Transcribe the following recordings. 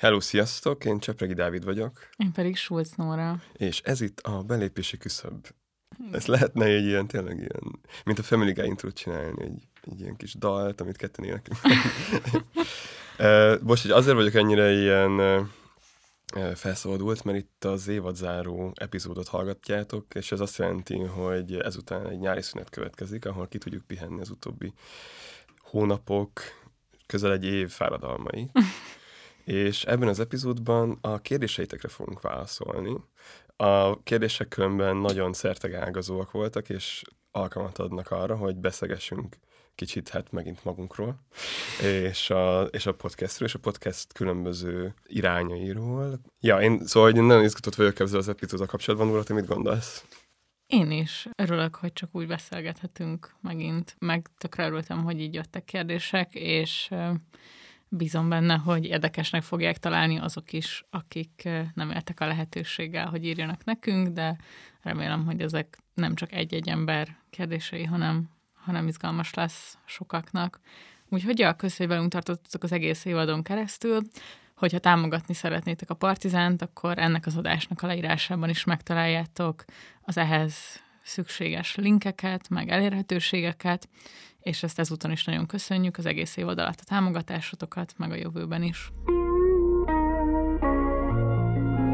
Hello, sziasztok! Én Csepregi Dávid vagyok. Én pedig Schulz Nóra. És ez itt a belépési küszöb. Ez lehetne egy ilyen, tényleg ilyen, mint a Family Guy intrót csinálni, egy, egy ilyen kis dalt, amit ketten éneklünk. Most, hogy azért vagyok ennyire ilyen felszabadult, mert itt az évadzáró epizódot hallgatjátok, és ez azt jelenti, hogy ezután egy nyári szünet következik, ahol ki tudjuk pihenni az utóbbi hónapok, közel egy év fáradalmai. és ebben az epizódban a kérdéseitekre fogunk válaszolni. A kérdések különben nagyon szertegágazóak voltak, és alkalmat adnak arra, hogy beszegessünk kicsit hát megint magunkról, és a, és a podcastről, és a podcast különböző irányairól. Ja, én szóval én nagyon izgatott vagyok ezzel az epizóddal kapcsolatban, Úr, te mit gondolsz? Én is örülök, hogy csak úgy beszélgethetünk megint. Meg tökre örültem, hogy így jöttek kérdések, és bízom benne, hogy érdekesnek fogják találni azok is, akik nem éltek a lehetőséggel, hogy írjanak nekünk, de remélem, hogy ezek nem csak egy-egy ember kérdései, hanem, hanem izgalmas lesz sokaknak. Úgyhogy ja, köszönjük, hogy velünk tartottak az egész évadon keresztül. Hogyha támogatni szeretnétek a Partizánt, akkor ennek az adásnak a leírásában is megtaláljátok az ehhez szükséges linkeket, meg elérhetőségeket, és ezt ezúton is nagyon köszönjük az egész évad alatt a támogatásotokat, meg a jövőben is.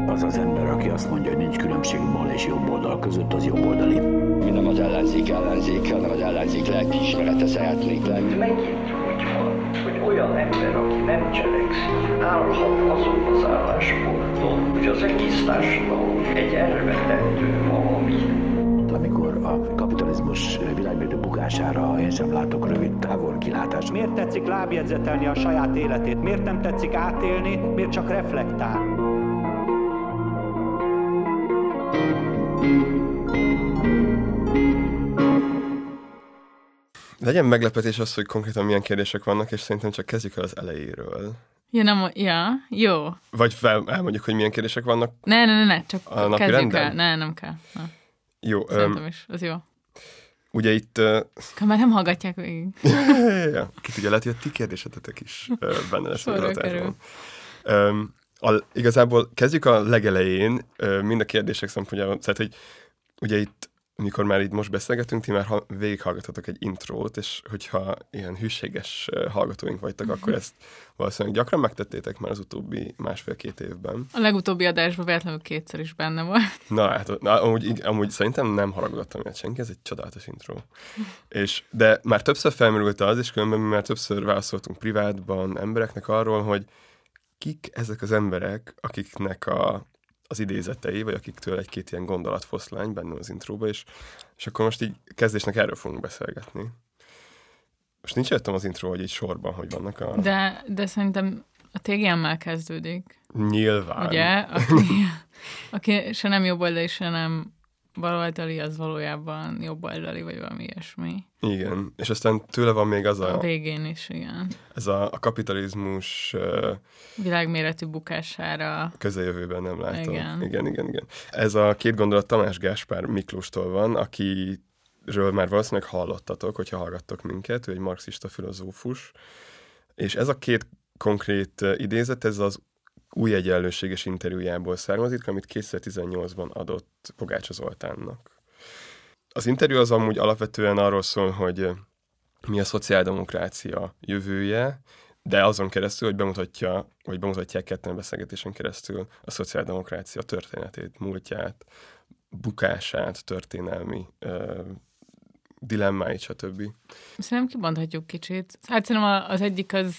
Az az ember, aki azt mondja, hogy nincs különbség bal és jobb oldal között, az jobb oldali. Mi nem az ellenzék ellenzéke, hanem az ellenzék lelkiismerete szeretnék lenni. Megint, hogyha, hogy olyan ember, aki nem cselekszik, állhat azon az állásponton, hogy az egész társadalom egy elvetendő valami amikor a kapitalizmus világmérdő bukására én sem látok rövid távol kilátást. Miért tetszik lábjegyzetelni a saját életét? Miért nem tetszik átélni? Miért csak reflektál? Legyen meglepetés az, hogy konkrétan milyen kérdések vannak, és szerintem csak kezdjük el az elejéről. Ja, nem, ja, jó. Vagy fel, elmondjuk, hogy milyen kérdések vannak. Ne, ne, ne, ne csak a napi kezdjük renden? el. Ne, nem kell. Ne. Jó. Szerintem um, is, az jó. Ugye itt... Uh, már nem hallgatják végig. ja, ki tudja, lehet, hogy a ti kérdésetetek is uh, benne lesz a um, a, igazából kezdjük a legelején, uh, mind a kérdések szempontjából, tehát, hogy ugye itt mikor már itt most beszélgetünk, ti már ha, végighallgatatok egy intrót, és hogyha ilyen hűséges hallgatóink vagytok, akkor ezt valószínűleg gyakran megtettétek már az utóbbi másfél-két évben. A legutóbbi adásban véletlenül kétszer is benne volt. Na hát, na, amúgy, amúgy szerintem nem haragudottam ilyet senki, ez egy csodálatos intro. és, de már többször felmerült az, és különben mi már többször válaszoltunk privátban embereknek arról, hogy kik ezek az emberek, akiknek a, az idézetei, vagy akiktől egy-két ilyen gondolatfoszlány benne az intróba, és, és akkor most így kezdésnek erről fogunk beszélgetni. Most nincs jöttem az intro, hogy így sorban, hogy vannak a... De, de szerintem a TGM-mel kezdődik. Nyilván. Ugye? Aki, aki se nem jobb oldali, se nem baloldali, az valójában jobb oldali, vagy valami ilyesmi. Igen, és aztán tőle van még az a... A végén is, igen. Ez a, a kapitalizmus... Uh, Világméretű bukására... Közeljövőben nem látom. Igen. igen, igen, igen. Ez a két gondolat Tamás Gáspár Miklóstól van, aki ről már valószínűleg hallottatok, hogyha hallgattok minket, ő egy marxista filozófus, és ez a két konkrét idézet, ez az új egyenlőséges interjújából származik, amit 2018-ban adott Pogácsa Zoltánnak. Az interjú az amúgy alapvetően arról szól, hogy mi a szociáldemokrácia jövője, de azon keresztül, hogy bemutatja, vagy bemutatják ketten beszélgetésen keresztül a szociáldemokrácia történetét, múltját, bukását, történelmi ö, dilemmáit, stb. Szerintem kibonthatjuk kicsit. Hát szerintem az egyik az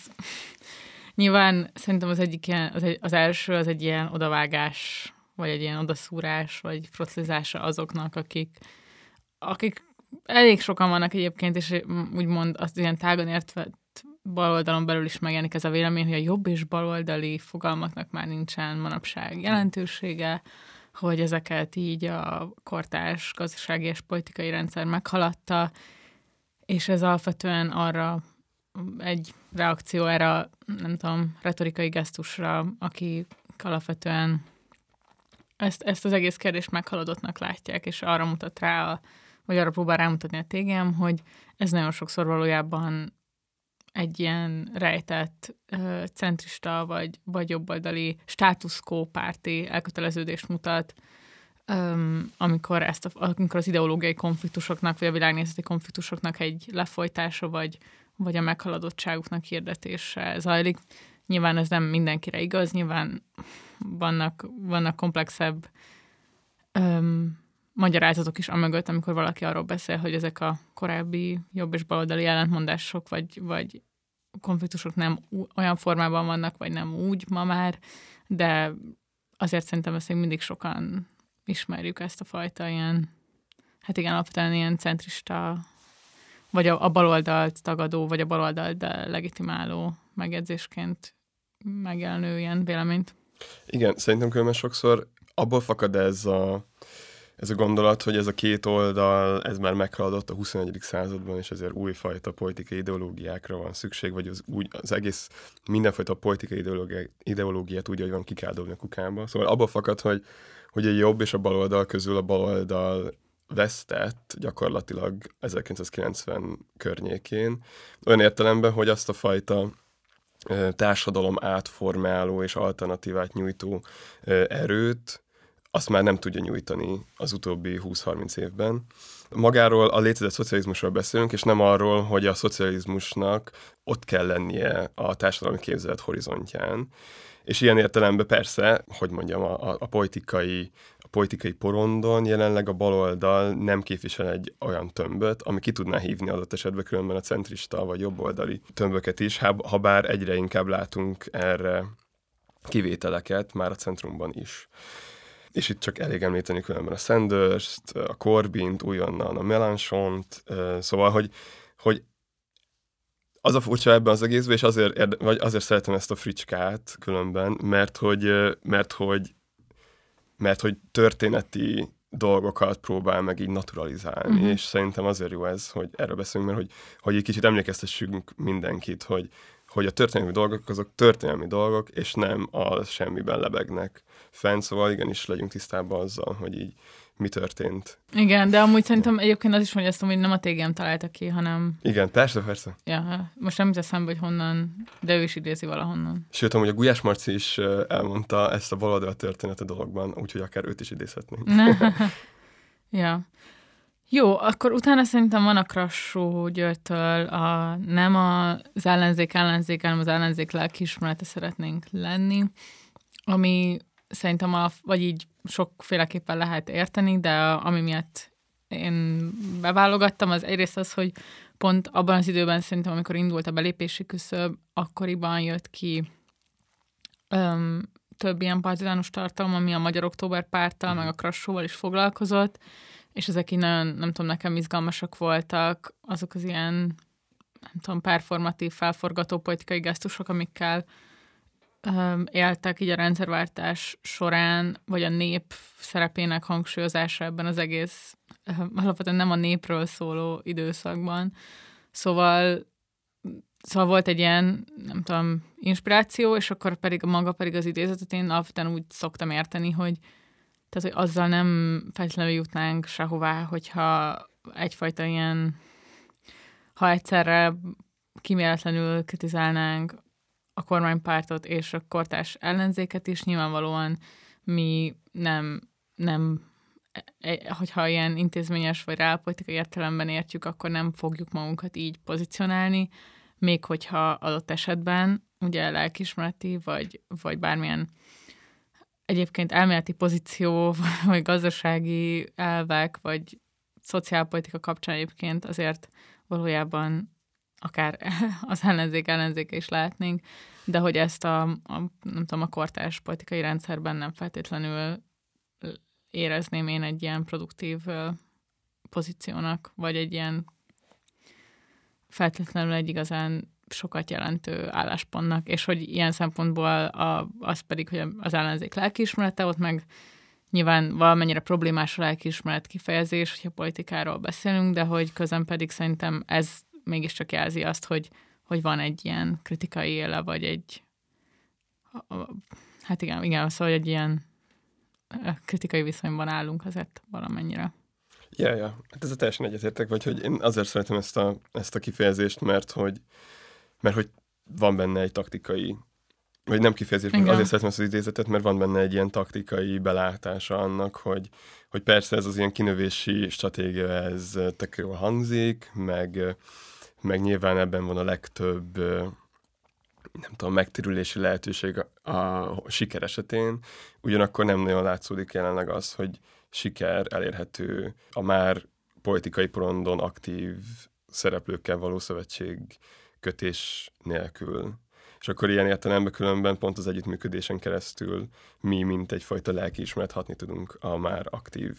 Nyilván szerintem az egyik ilyen, az, egy, az első az egy ilyen odavágás, vagy egy ilyen odaszúrás, vagy frocizása azoknak, akik, akik elég sokan vannak egyébként, és úgymond azt ilyen tágon értve baloldalon belül is megjelenik ez a vélemény, hogy a jobb és baloldali fogalmaknak már nincsen manapság jelentősége, hogy ezeket így a kortárs gazdasági és politikai rendszer meghaladta, és ez alapvetően arra egy reakció erre, nem tudom, retorikai gesztusra, aki alapvetően ezt, ezt az egész kérdést meghaladottnak látják, és arra mutat rá, a, vagy arra próbál rámutatni a tégem, hogy ez nagyon sokszor valójában egy ilyen rejtett centrista vagy, vagy jobboldali státuszkó párti elköteleződést mutat, amikor, ezt a, amikor az ideológiai konfliktusoknak, vagy a világnézeti konfliktusoknak egy lefolytása, vagy, vagy a meghaladottságuknak hirdetése zajlik. Nyilván ez nem mindenkire igaz, nyilván vannak, vannak komplexebb öm, magyarázatok is amögött, amikor valaki arról beszél, hogy ezek a korábbi jobb és baloldali ellentmondások vagy, vagy konfliktusok nem olyan formában vannak, vagy nem úgy ma már, de azért szerintem ezt még mindig sokan ismerjük ezt a fajta ilyen, hát igen, alapvetően ilyen centrista, vagy a, a baloldalt tagadó, vagy a baloldalt legitimáló megjegyzésként megjelenő ilyen véleményt. Igen, szerintem különben sokszor abból fakad ez a, ez a gondolat, hogy ez a két oldal, ez már meghaladott a 21. században, és ezért újfajta politikai ideológiákra van szükség, vagy az, úgy, az egész mindenfajta politikai ideológiát, úgy, hogy van ki kell dobni a kukába. Szóval abból fakad, hogy, hogy a jobb és a baloldal közül a baloldal vesztett gyakorlatilag 1990 környékén, olyan értelemben, hogy azt a fajta társadalom átformáló és alternatívát nyújtó erőt, azt már nem tudja nyújtani az utóbbi 20-30 évben. Magáról a létezett szocializmusról beszélünk, és nem arról, hogy a szocializmusnak ott kell lennie a társadalmi képzelet horizontján. És ilyen értelemben persze, hogy mondjam, a, a politikai politikai porondon jelenleg a baloldal nem képvisel egy olyan tömböt, ami ki tudná hívni adott esetben különben a centrista vagy jobboldali tömböket is, ha bár egyre inkább látunk erre kivételeket már a centrumban is. És itt csak elég említeni különben a sanders a Corbint, újonnan a Melanchont, szóval, hogy, hogy az a furcsa ebben az egészben, és azért, vagy azért szeretem ezt a fricskát különben, mert hogy, mert hogy, mert hogy történeti dolgokat próbál meg így naturalizálni, uh-huh. és szerintem azért jó ez, hogy erről beszélünk, mert hogy, hogy egy kicsit emlékeztessünk mindenkit, hogy, hogy a történelmi dolgok azok történelmi dolgok, és nem a semmiben lebegnek fent, szóval igenis legyünk tisztában azzal, hogy így mi történt. Igen, de amúgy szerintem egyébként az is mondja azt, hogy nem a TGM találta ki, hanem... Igen, persze, persze. Ja, most nem eszembe, hogy honnan, de ő is idézi valahonnan. Sőt, amúgy a Gulyás Marci is elmondta ezt a baloldal története dologban, úgyhogy akár őt is idézhetnénk. ja. Jó, akkor utána szerintem van a Krassó Györgytől a, nem az ellenzék ellenzék, hanem az ellenzék lelkiismerete szeretnénk lenni, ami szerintem, a, vagy így sokféleképpen lehet érteni, de ami miatt én beválogattam, az egyrészt az, hogy pont abban az időben szerintem, amikor indult a belépési küszöb, akkoriban jött ki öm, több ilyen partizánus tartalom, ami a Magyar Október párttal, meg a Krassóval is foglalkozott, és ezek így nagyon, nem tudom, nekem izgalmasak voltak, azok az ilyen, nem tudom, performatív, felforgató politikai gesztusok, amikkel éltek így a rendszerváltás során, vagy a nép szerepének hangsúlyozása ebben az egész, alapvetően nem a népről szóló időszakban. Szóval Szóval volt egy ilyen, nem tudom, inspiráció, és akkor pedig maga pedig az idézetet én alapvetően úgy szoktam érteni, hogy tehát, hogy azzal nem feltétlenül jutnánk sehová, hogyha egyfajta ilyen, ha egyszerre kiméletlenül kritizálnánk a kormánypártot és a kortás ellenzéket is, nyilvánvalóan mi nem, nem e, hogyha ilyen intézményes vagy reálpolitikai értelemben értjük, akkor nem fogjuk magunkat így pozícionálni, még hogyha adott esetben ugye lelkismereti, vagy, vagy bármilyen egyébként elméleti pozíció, vagy gazdasági elvek, vagy szociálpolitika kapcsán egyébként azért valójában akár az ellenzék ellenzéke is lehetnénk, de hogy ezt a, a nem tudom, a kortárs politikai rendszerben nem feltétlenül érezném én egy ilyen produktív pozíciónak, vagy egy ilyen feltétlenül egy igazán sokat jelentő álláspontnak, és hogy ilyen szempontból a, az pedig, hogy az ellenzék lelkiismerete, ott meg nyilván valamennyire problémás a lelkiismeret kifejezés, hogyha politikáról beszélünk, de hogy közben pedig szerintem ez mégiscsak jelzi azt, hogy, hogy van egy ilyen kritikai éle, vagy egy hát igen, igen, szóval egy ilyen kritikai viszonyban állunk azért valamennyire. Ja, ja, hát ez a teljesen egyetértek, vagy hogy én azért szeretem ezt a, ezt a kifejezést, mert hogy mert hogy van benne egy taktikai vagy nem kifejezés, Igen. azért szeretem ezt az idézetet, mert van benne egy ilyen taktikai belátása annak, hogy, hogy persze ez az ilyen kinövési stratégia, ez tök jól hangzik, meg, meg nyilván ebben van a legtöbb nem tudom, megtérülési lehetőség a, a siker esetén, ugyanakkor nem nagyon látszódik jelenleg az, hogy siker elérhető a már politikai porondon aktív szereplőkkel való szövetség kötés nélkül. És akkor ilyen értelemben különben pont az együttműködésen keresztül mi, mint egyfajta lelkiismeret hatni tudunk a már aktív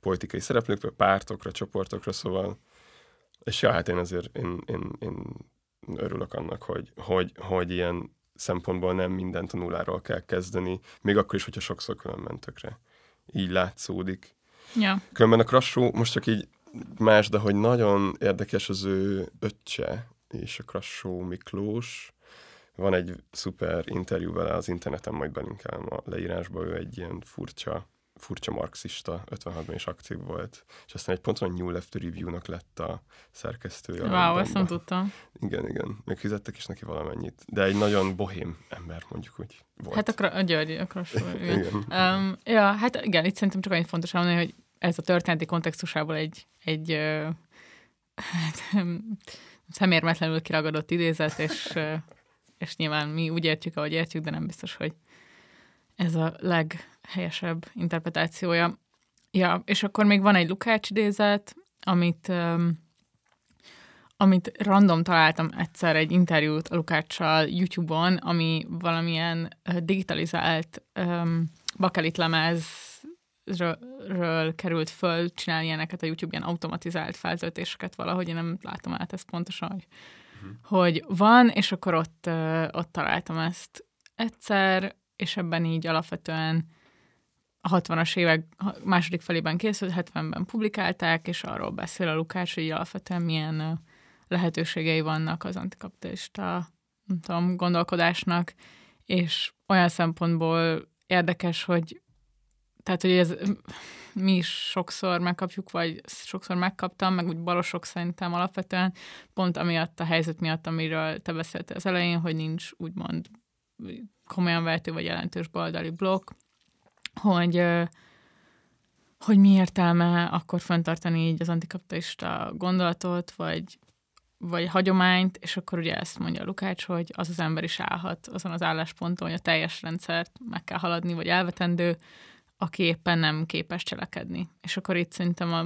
politikai szereplőkre, pártokra, csoportokra, szóval és ja, hát én azért én, én, én örülök annak, hogy, hogy, hogy ilyen szempontból nem mindent a nulláról kell kezdeni, még akkor is, hogyha sokszor különben tökre így látszódik. Ja. Különben a Krassó most csak így más, de hogy nagyon érdekes az ő öccse, és a Krassó Miklós. Van egy szuper interjú vele az interneten, majd belinkelem a leírásba, ő egy ilyen furcsa furcsa marxista, 56-ban is aktív volt, és aztán egy ponton New Left Review-nak lett a szerkesztője. Wow, ezt nem tudtam. Igen, igen, még fizettek is neki valamennyit, de egy nagyon bohém ember, mondjuk úgy volt. Hát a, a György, a Krassó, igen. igen. Um, ja, hát igen, itt szerintem csak annyit fontos mondani, hogy ez a történeti kontextusából egy, egy uh, hát, szemérmetlenül kiragadott idézet, és, és nyilván mi úgy értjük, ahogy értjük, de nem biztos, hogy ez a leghelyesebb interpretációja. Ja, és akkor még van egy Lukács idézet, amit, um, amit random találtam egyszer egy interjút a Lukáccsal YouTube-on, ami valamilyen digitalizált um, bakelit lemezről került föl, csinálni ilyeneket a YouTube, ilyen automatizált feltöltéseket valahogy, én nem látom át ezt pontosan, hogy, uh-huh. hogy van, és akkor ott, uh, ott találtam ezt egyszer, és ebben így alapvetően a 60-as évek második felében készült, 70-ben publikálták, és arról beszél a Lukács, hogy alapvetően milyen lehetőségei vannak az antikapitalista nem tudom, gondolkodásnak, és olyan szempontból érdekes, hogy tehát, hogy ez mi is sokszor megkapjuk, vagy sokszor megkaptam, meg úgy balosok szerintem alapvetően, pont amiatt a helyzet miatt, amiről te beszéltél az elején, hogy nincs úgymond komolyan vehető vagy jelentős baloldali blokk, hogy, hogy mi értelme akkor fenntartani így az antikapitalista gondolatot, vagy, vagy hagyományt, és akkor ugye ezt mondja Lukács, hogy az az ember is állhat azon az állásponton, hogy a teljes rendszert meg kell haladni, vagy elvetendő, aki éppen nem képes cselekedni. És akkor itt szerintem a,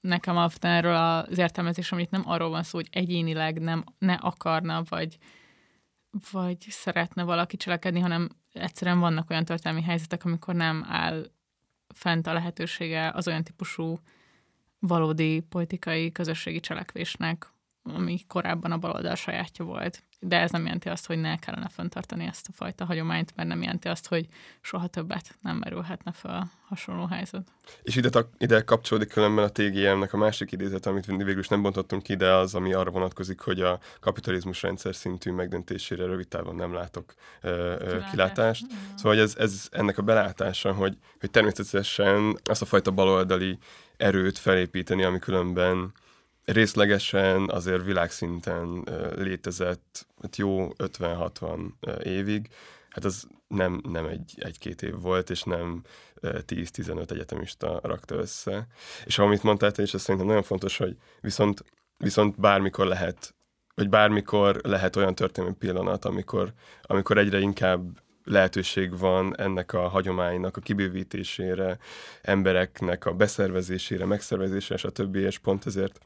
nekem alapvetően erről az értelmezés, amit nem arról van szó, hogy egyénileg nem, ne akarna, vagy, vagy szeretne valaki cselekedni, hanem egyszerűen vannak olyan történelmi helyzetek, amikor nem áll fent a lehetősége az olyan típusú valódi politikai közösségi cselekvésnek, ami korábban a baloldal sajátja volt de ez nem jelenti azt, hogy ne kellene föntartani ezt a fajta hagyományt, mert nem jelenti azt, hogy soha többet nem merülhetne fel hasonló helyzet. És ide, ide kapcsolódik különben a TGM-nek a másik idézet, amit végül is nem bontottunk ki, de az, ami arra vonatkozik, hogy a kapitalizmus rendszer szintű megdöntésére rövid távon nem látok ö, ö, kilátást. Szóval hogy ez, ez ennek a belátása, hogy, hogy természetesen azt a fajta baloldali erőt felépíteni, ami különben részlegesen azért világszinten létezett hát jó 50-60 évig, hát az nem, nem egy, egy-két év volt, és nem 10-15 egyetemista rakta össze. És amit mondtál te, és ez szerintem nagyon fontos, hogy viszont, viszont bármikor lehet, vagy bármikor lehet olyan történelmi pillanat, amikor, amikor egyre inkább lehetőség van ennek a hagyománynak a kibővítésére, embereknek a beszervezésére, megszervezésére, stb. És pont ezért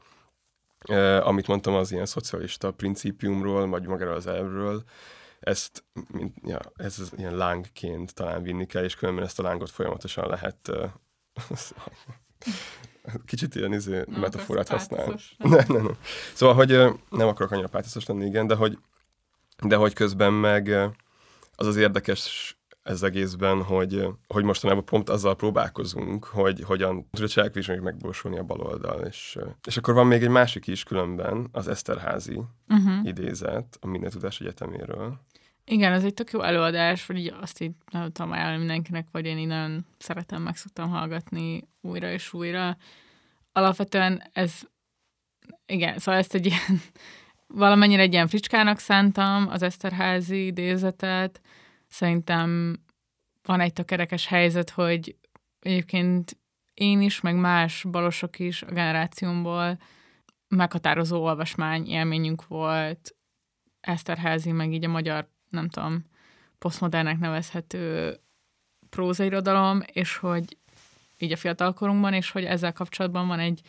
Uh, amit mondtam, az ilyen szocialista principiumról, vagy magáról az elvről, ezt, mint, ja, ez az ilyen lángként talán vinni kell, és különben ezt a lángot folyamatosan lehet uh, kicsit ilyen izé, no, metaforát használni. Ne, ne, ne. Szóval, hogy uh, nem akarok annyira pátoszos lenni, igen, de hogy, de hogy közben meg az az érdekes ez egészben, hogy, hogy mostanában pont azzal próbálkozunk, hogy hogyan tud a cselekvés megborsulni a baloldal. És, és akkor van még egy másik is különben, az Eszterházi uh-huh. idézet a Minden Tudás Egyeteméről. Igen, ez egy tök jó előadás, vagy így azt így nem tudom ajánlani mindenkinek, vagy én így nagyon szeretem, meg szoktam hallgatni újra és újra. Alapvetően ez, igen, szóval ezt egy ilyen valamennyire egy ilyen fricskának szántam az Eszterházi idézetet. Szerintem van egy tökerekes helyzet, hogy egyébként én is, meg más balosok is a generációmból meghatározó olvasmány élményünk volt Eszterházi, meg így a magyar, nem tudom, posztmodernek nevezhető prózairodalom, és hogy így a fiatalkorunkban, és hogy ezzel kapcsolatban van egy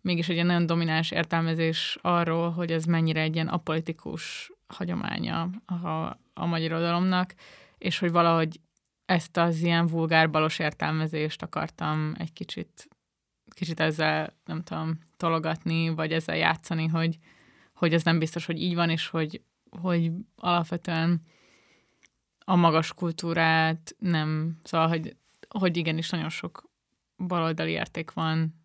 mégis egy ilyen nagyon domináns értelmezés arról, hogy ez mennyire egy ilyen apolitikus hagyománya a, a magyar irodalomnak, és hogy valahogy ezt az ilyen vulgár balos értelmezést akartam egy kicsit, kicsit ezzel, nem tudom, tologatni, vagy ezzel játszani, hogy, hogy ez nem biztos, hogy így van, és hogy, hogy alapvetően a magas kultúrát nem, szóval, hogy, hogy igenis nagyon sok baloldali érték van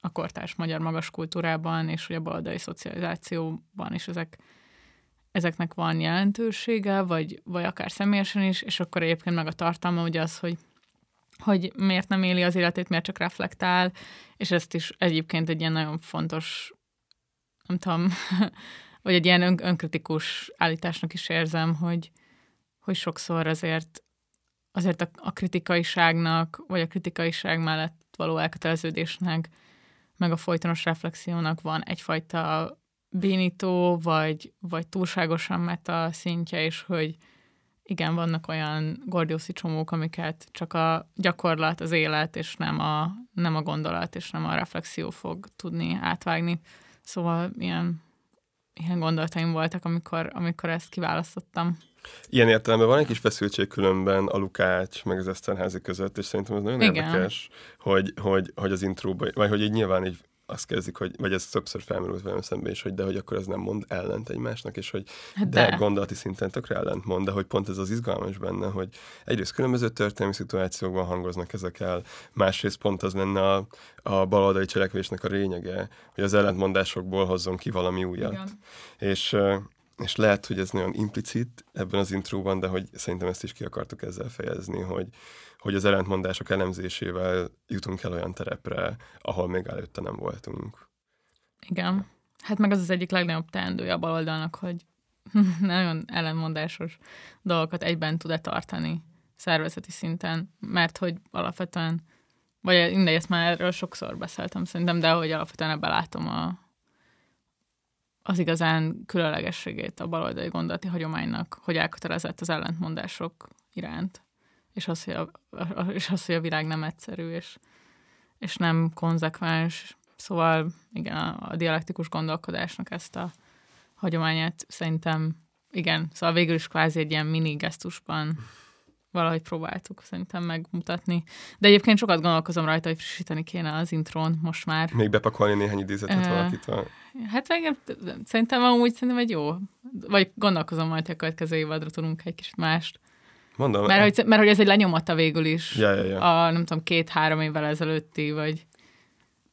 a kortárs magyar magas kultúrában, és hogy a baloldali szocializációban is ezek, ezeknek van jelentősége, vagy, vagy akár személyesen is, és akkor egyébként meg a tartalma ugye az, hogy hogy miért nem éli az életét, miért csak reflektál, és ezt is egyébként egy ilyen nagyon fontos, nem tudom, vagy egy ilyen ön, önkritikus állításnak is érzem, hogy, hogy sokszor azért azért a, a kritikaiságnak, vagy a kritikaiság mellett való elköteleződésnek, meg a folytonos reflexiónak van egyfajta bénító, vagy, vagy túlságosan meta szintje, és hogy igen, vannak olyan gordiuszi csomók, amiket csak a gyakorlat, az élet, és nem a, nem a gondolat, és nem a reflexió fog tudni átvágni. Szóval ilyen, ilyen gondolataim voltak, amikor, amikor ezt kiválasztottam. Ilyen értelemben van egy kis feszültség különben a Lukács meg az Eszterházi között, és szerintem ez nagyon Igen. érdekes, hogy, hogy, hogy az intróba, vagy hogy így nyilván így azt kezdik, hogy, vagy ez többször felmerült velem szembe is, hogy de hogy akkor ez nem mond ellent egymásnak, és hogy hát de, de gondolati szinten tökre ellent mond, de hogy pont ez az izgalmas benne, hogy egyrészt különböző történelmi szituációkban hangoznak ezek el, másrészt pont az lenne a, a baloldali cselekvésnek a lényege, hogy az ellentmondásokból hozzon ki valami újat. Igen. És és lehet, hogy ez nagyon implicit ebben az intróban, de hogy szerintem ezt is ki akartuk ezzel fejezni, hogy, hogy az ellentmondások elemzésével jutunk el olyan terepre, ahol még előtte nem voltunk. Igen. Hát meg az az egyik legnagyobb teendője a baloldalnak, hogy nagyon ellentmondásos dolgokat egyben tud-e tartani szervezeti szinten, mert hogy alapvetően, vagy mindegy, ezt már erről sokszor beszéltem szerintem, de hogy alapvetően ebben látom a, az igazán különlegességét a baloldali gondolati hagyománynak, hogy elkötelezett az ellentmondások iránt, és az, hogy a, és az, hogy a világ nem egyszerű, és, és nem konzekvens. Szóval igen, a, a dialektikus gondolkodásnak ezt a hagyományát szerintem igen, szóval végül is kvázi egy ilyen mini gesztusban valahogy próbáltuk szerintem megmutatni. De egyébként sokat gondolkozom rajta, hogy frissíteni kéne az intrón most már. Még bepakolni néhány idézetet uh, valakit van. Hát meg, szerintem amúgy szerintem egy jó. Vagy gondolkozom majd, hogy a következő évadra tudunk egy kicsit mást. Mondom. Mert, hogy, mert hogy ez egy lenyomata végül is. Ja, ja, ja. A nem tudom, két-három évvel ezelőtti, vagy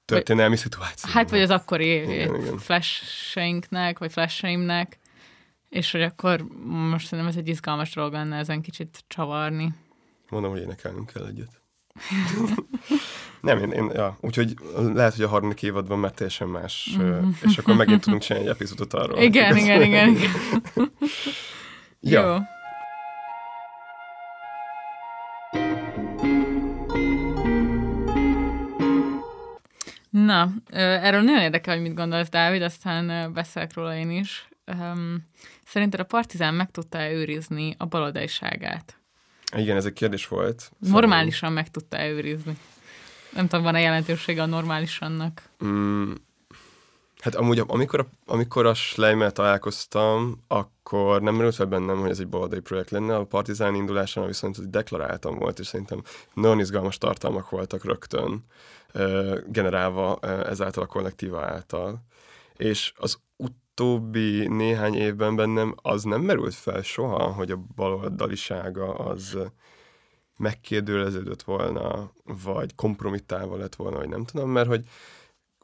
történelmi szituáció. Hát, vagy az akkori flash-einknek, vagy flash-eimnek, és hogy akkor most szerintem ez egy izgalmas dolog lenne ezen kicsit csavarni. Mondom, hogy énekelnünk kell egyet. Nem, én, én ja, úgyhogy lehet, hogy a harmadik évadban már teljesen más, mm. és akkor megint tudunk csinálni egy epizódot arról. Igen, igen, igen, igen. ja. Jó. Na, erről nagyon érdekel, hogy mit gondolsz, Dávid, aztán beszélek róla én is. Szerinted a Partizán meg tudta őrizni a baloldaliságát? Igen, ez egy kérdés volt. Normálisan meg tudta őrizni. Nem tudom, van-e jelentősége a normálisannak? Mm, hát amúgy, amikor a, amikor a Schleimmel találkoztam, akkor nem merült fel bennem, hogy ez egy baloldali projekt lenne. A Partizán indulásán viszont deklaráltam volt, és szerintem nagyon izgalmas tartalmak voltak rögtön generálva ezáltal a kollektíva által. És az utóbbi néhány évben bennem az nem merült fel soha, hogy a baloldalisága az megkérdőleződött volna, vagy kompromittálva lett volna, vagy nem tudom, mert hogy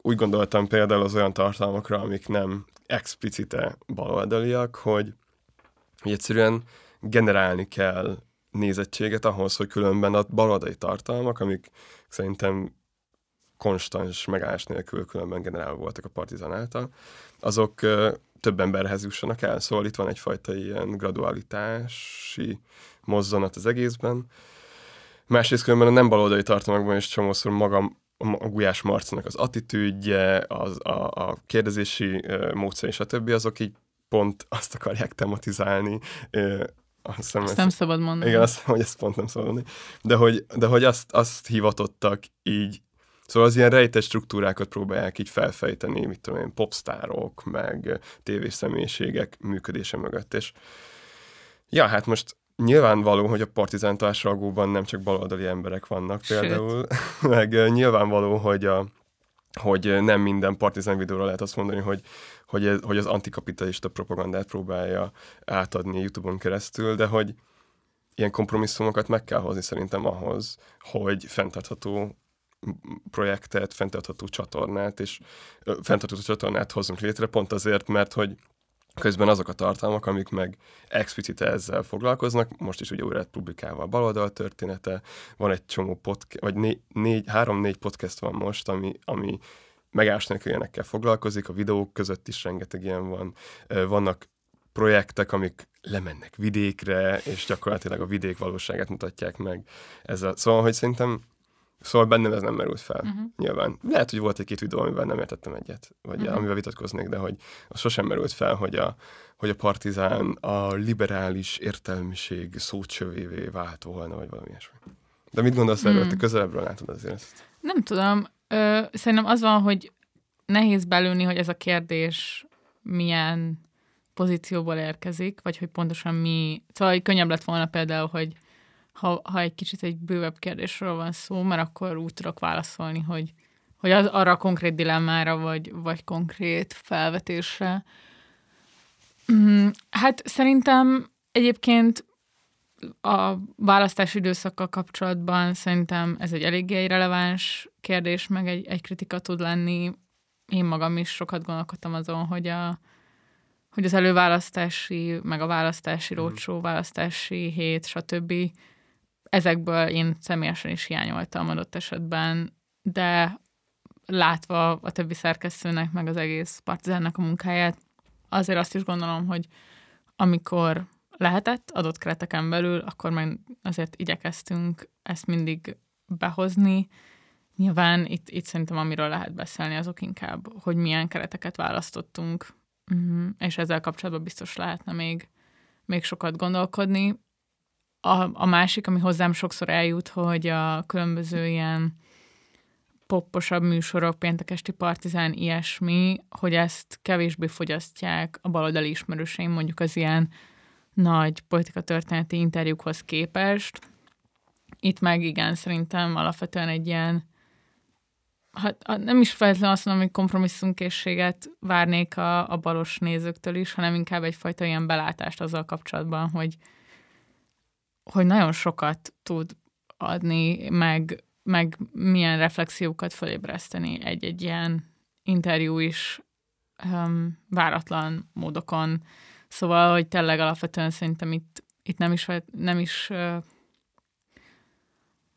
úgy gondoltam például az olyan tartalmakra, amik nem explicite baloldaliak, hogy, hogy egyszerűen generálni kell nézettséget ahhoz, hogy különben a baloldali tartalmak, amik szerintem konstans megállás nélkül különben generálva voltak a partizán által, azok több emberhez jussanak el. Szóval itt van egyfajta ilyen gradualitási mozzanat az egészben. Másrészt különben a nem baloldali tartalmakban is csomószor magam a Gulyás Marcinak az attitűdje, az, a, a kérdezési módszer és a többi, azok így pont azt akarják tematizálni, azt, hiszem, azt nem szabad mondani. Igen, azt hogy ezt pont nem szabad mondani. De hogy, de hogy azt, azt hivatottak így, szóval az ilyen rejtett struktúrákat próbálják így felfejteni, mit tudom én, popstárok, meg tévészemélyiségek működése mögött, és ja, hát most nyilvánvaló, hogy a partizán társalgóban nem csak baloldali emberek vannak például, Sőt. meg nyilvánvaló, hogy a hogy nem minden partizán videóra lehet azt mondani, hogy, hogy, ez, hogy az antikapitalista propagandát próbálja átadni YouTube-on keresztül, de hogy ilyen kompromisszumokat meg kell hozni szerintem ahhoz, hogy fenntartható projektet, fenntartható csatornát, és fenntartható csatornát hozzunk létre, pont azért, mert hogy Közben azok a tartalmak, amik meg explicit ezzel foglalkoznak, most is ugye újra publikálva a baloldal története, van egy csomó podcast, vagy né, négy, három-négy podcast van most, ami, ami megásnak ilyenekkel foglalkozik, a videók között is rengeteg ilyen van. Vannak projektek, amik lemennek vidékre, és gyakorlatilag a vidék valóságát mutatják meg. Ezzel. Szóval, hogy szerintem Szóval bennem ez nem merült fel, uh-huh. nyilván. Lehet, hogy volt egy-két videó, amivel nem értettem egyet, vagy uh-huh. amivel vitatkoznék, de hogy az sosem merült fel, hogy a, hogy a partizán a liberális értelmiség szócsövévé vált volna, vagy valami ilyesmi. De mit gondolsz erről, hmm. te közelebbről látod azért ezt? Nem tudom. Ö, szerintem az van, hogy nehéz belülni, hogy ez a kérdés milyen pozícióból érkezik, vagy hogy pontosan mi... Szóval hogy könnyebb lett volna például, hogy ha, ha egy kicsit egy bővebb kérdésről van szó, mert akkor úgy tudok válaszolni, hogy, hogy az arra a konkrét dilemmára, vagy, vagy konkrét felvetésre. Mm, hát szerintem egyébként a választási időszakkal kapcsolatban szerintem ez egy eléggé releváns kérdés, meg egy, egy kritika tud lenni. Én magam is sokat gondolkodtam azon, hogy, a, hogy az előválasztási, meg a választási mhm. rócsó, választási hét, stb ezekből én személyesen is hiányoltam adott esetben, de látva a többi szerkesztőnek, meg az egész partizánnak a munkáját, azért azt is gondolom, hogy amikor lehetett adott kereteken belül, akkor meg azért igyekeztünk ezt mindig behozni. Nyilván itt, itt szerintem amiről lehet beszélni, azok inkább, hogy milyen kereteket választottunk, mhm, és ezzel kapcsolatban biztos lehetne még, még sokat gondolkodni a, a másik, ami hozzám sokszor eljut, hogy a különböző ilyen popposabb műsorok, péntekesti partizán, ilyesmi, hogy ezt kevésbé fogyasztják a baloldali ismerőseim, mondjuk az ilyen nagy politikatörténeti interjúkhoz képest. Itt meg igen, szerintem alapvetően egy ilyen, hát nem is feltétlenül azt mondom, hogy kompromisszumkészséget várnék a, a balos nézőktől is, hanem inkább egyfajta ilyen belátást azzal kapcsolatban, hogy, hogy nagyon sokat tud adni, meg, meg milyen reflexiókat felébreszteni egy-egy ilyen interjú is um, váratlan módokon. Szóval, hogy tényleg alapvetően szerintem itt, itt nem is, nem is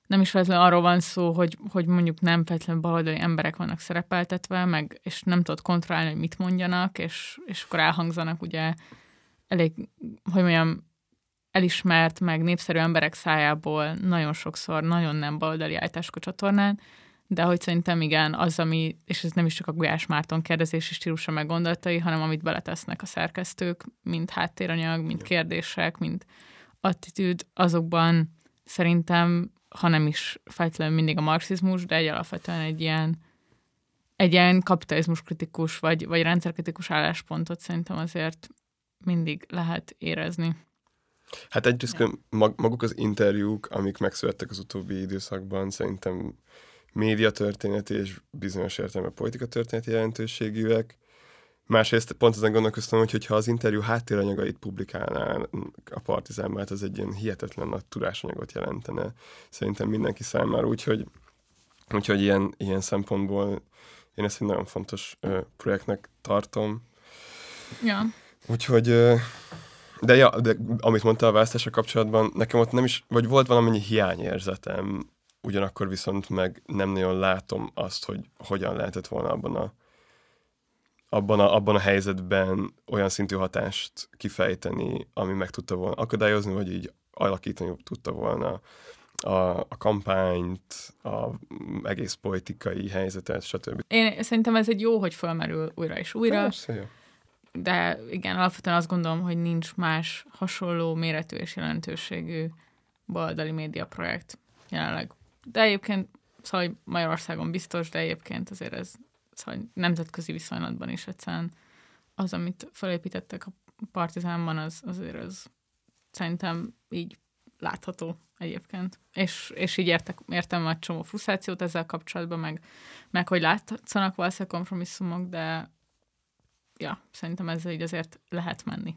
nem is feltétlenül arról van szó, hogy, hogy mondjuk nem feltétlenül baloldali emberek vannak szerepeltetve, meg, és nem tudod kontrollálni, hogy mit mondjanak, és, és akkor elhangzanak ugye elég, hogy mondjam, elismert, meg népszerű emberek szájából nagyon sokszor nagyon nem baloldali állítások a csatornán, de hogy szerintem igen, az, ami, és ez nem is csak a Gulyás Márton kérdezési stílusa meg gondolatai, hanem amit beletesznek a szerkesztők, mint háttéranyag, mint kérdések, mint attitűd, azokban szerintem, ha nem is feltétlenül mindig a marxizmus, de egy alapvetően egy ilyen, egy ilyen kapitalizmus kritikus, vagy, vagy rendszerkritikus álláspontot szerintem azért mindig lehet érezni. Hát egyrészt maguk az interjúk, amik megszülettek az utóbbi időszakban, szerintem médiatörténeti és bizonyos értelme politika történeti jelentőségűek. Másrészt pont ezen gondolkoztam, hogy ha az interjú háttéranyagait publikálná a Partizán, mert az egy ilyen hihetetlen nagy tudásanyagot jelentene szerintem mindenki számára, úgyhogy, úgyhogy ilyen, ilyen szempontból én ezt egy nagyon fontos ö, projektnek tartom. Ja. Úgyhogy ö, de ja, de amit mondta a választása kapcsolatban, nekem ott nem is, vagy volt valamennyi hiányérzetem, ugyanakkor viszont meg nem nagyon látom azt, hogy hogyan lehetett volna abban a abban a, abban a helyzetben olyan szintű hatást kifejteni, ami meg tudta volna akadályozni, vagy így alakítani tudta volna a, a kampányt, a egész politikai helyzetet, stb. Én szerintem ez egy jó, hogy felmerül újra és újra. Persze, jó. De igen, alapvetően azt gondolom, hogy nincs más hasonló méretű és jelentőségű baloldali média projekt jelenleg. De egyébként, szóval Magyarországon biztos, de egyébként azért ez szóval nemzetközi viszonylatban is egyszerűen az, amit felépítettek a partizánban, az azért az szerintem így látható egyébként. És, és így értek, értem a csomó frusztrációt ezzel kapcsolatban, meg, meg hogy látszanak valószínűleg kompromisszumok, de ja, szerintem ezzel így azért lehet menni.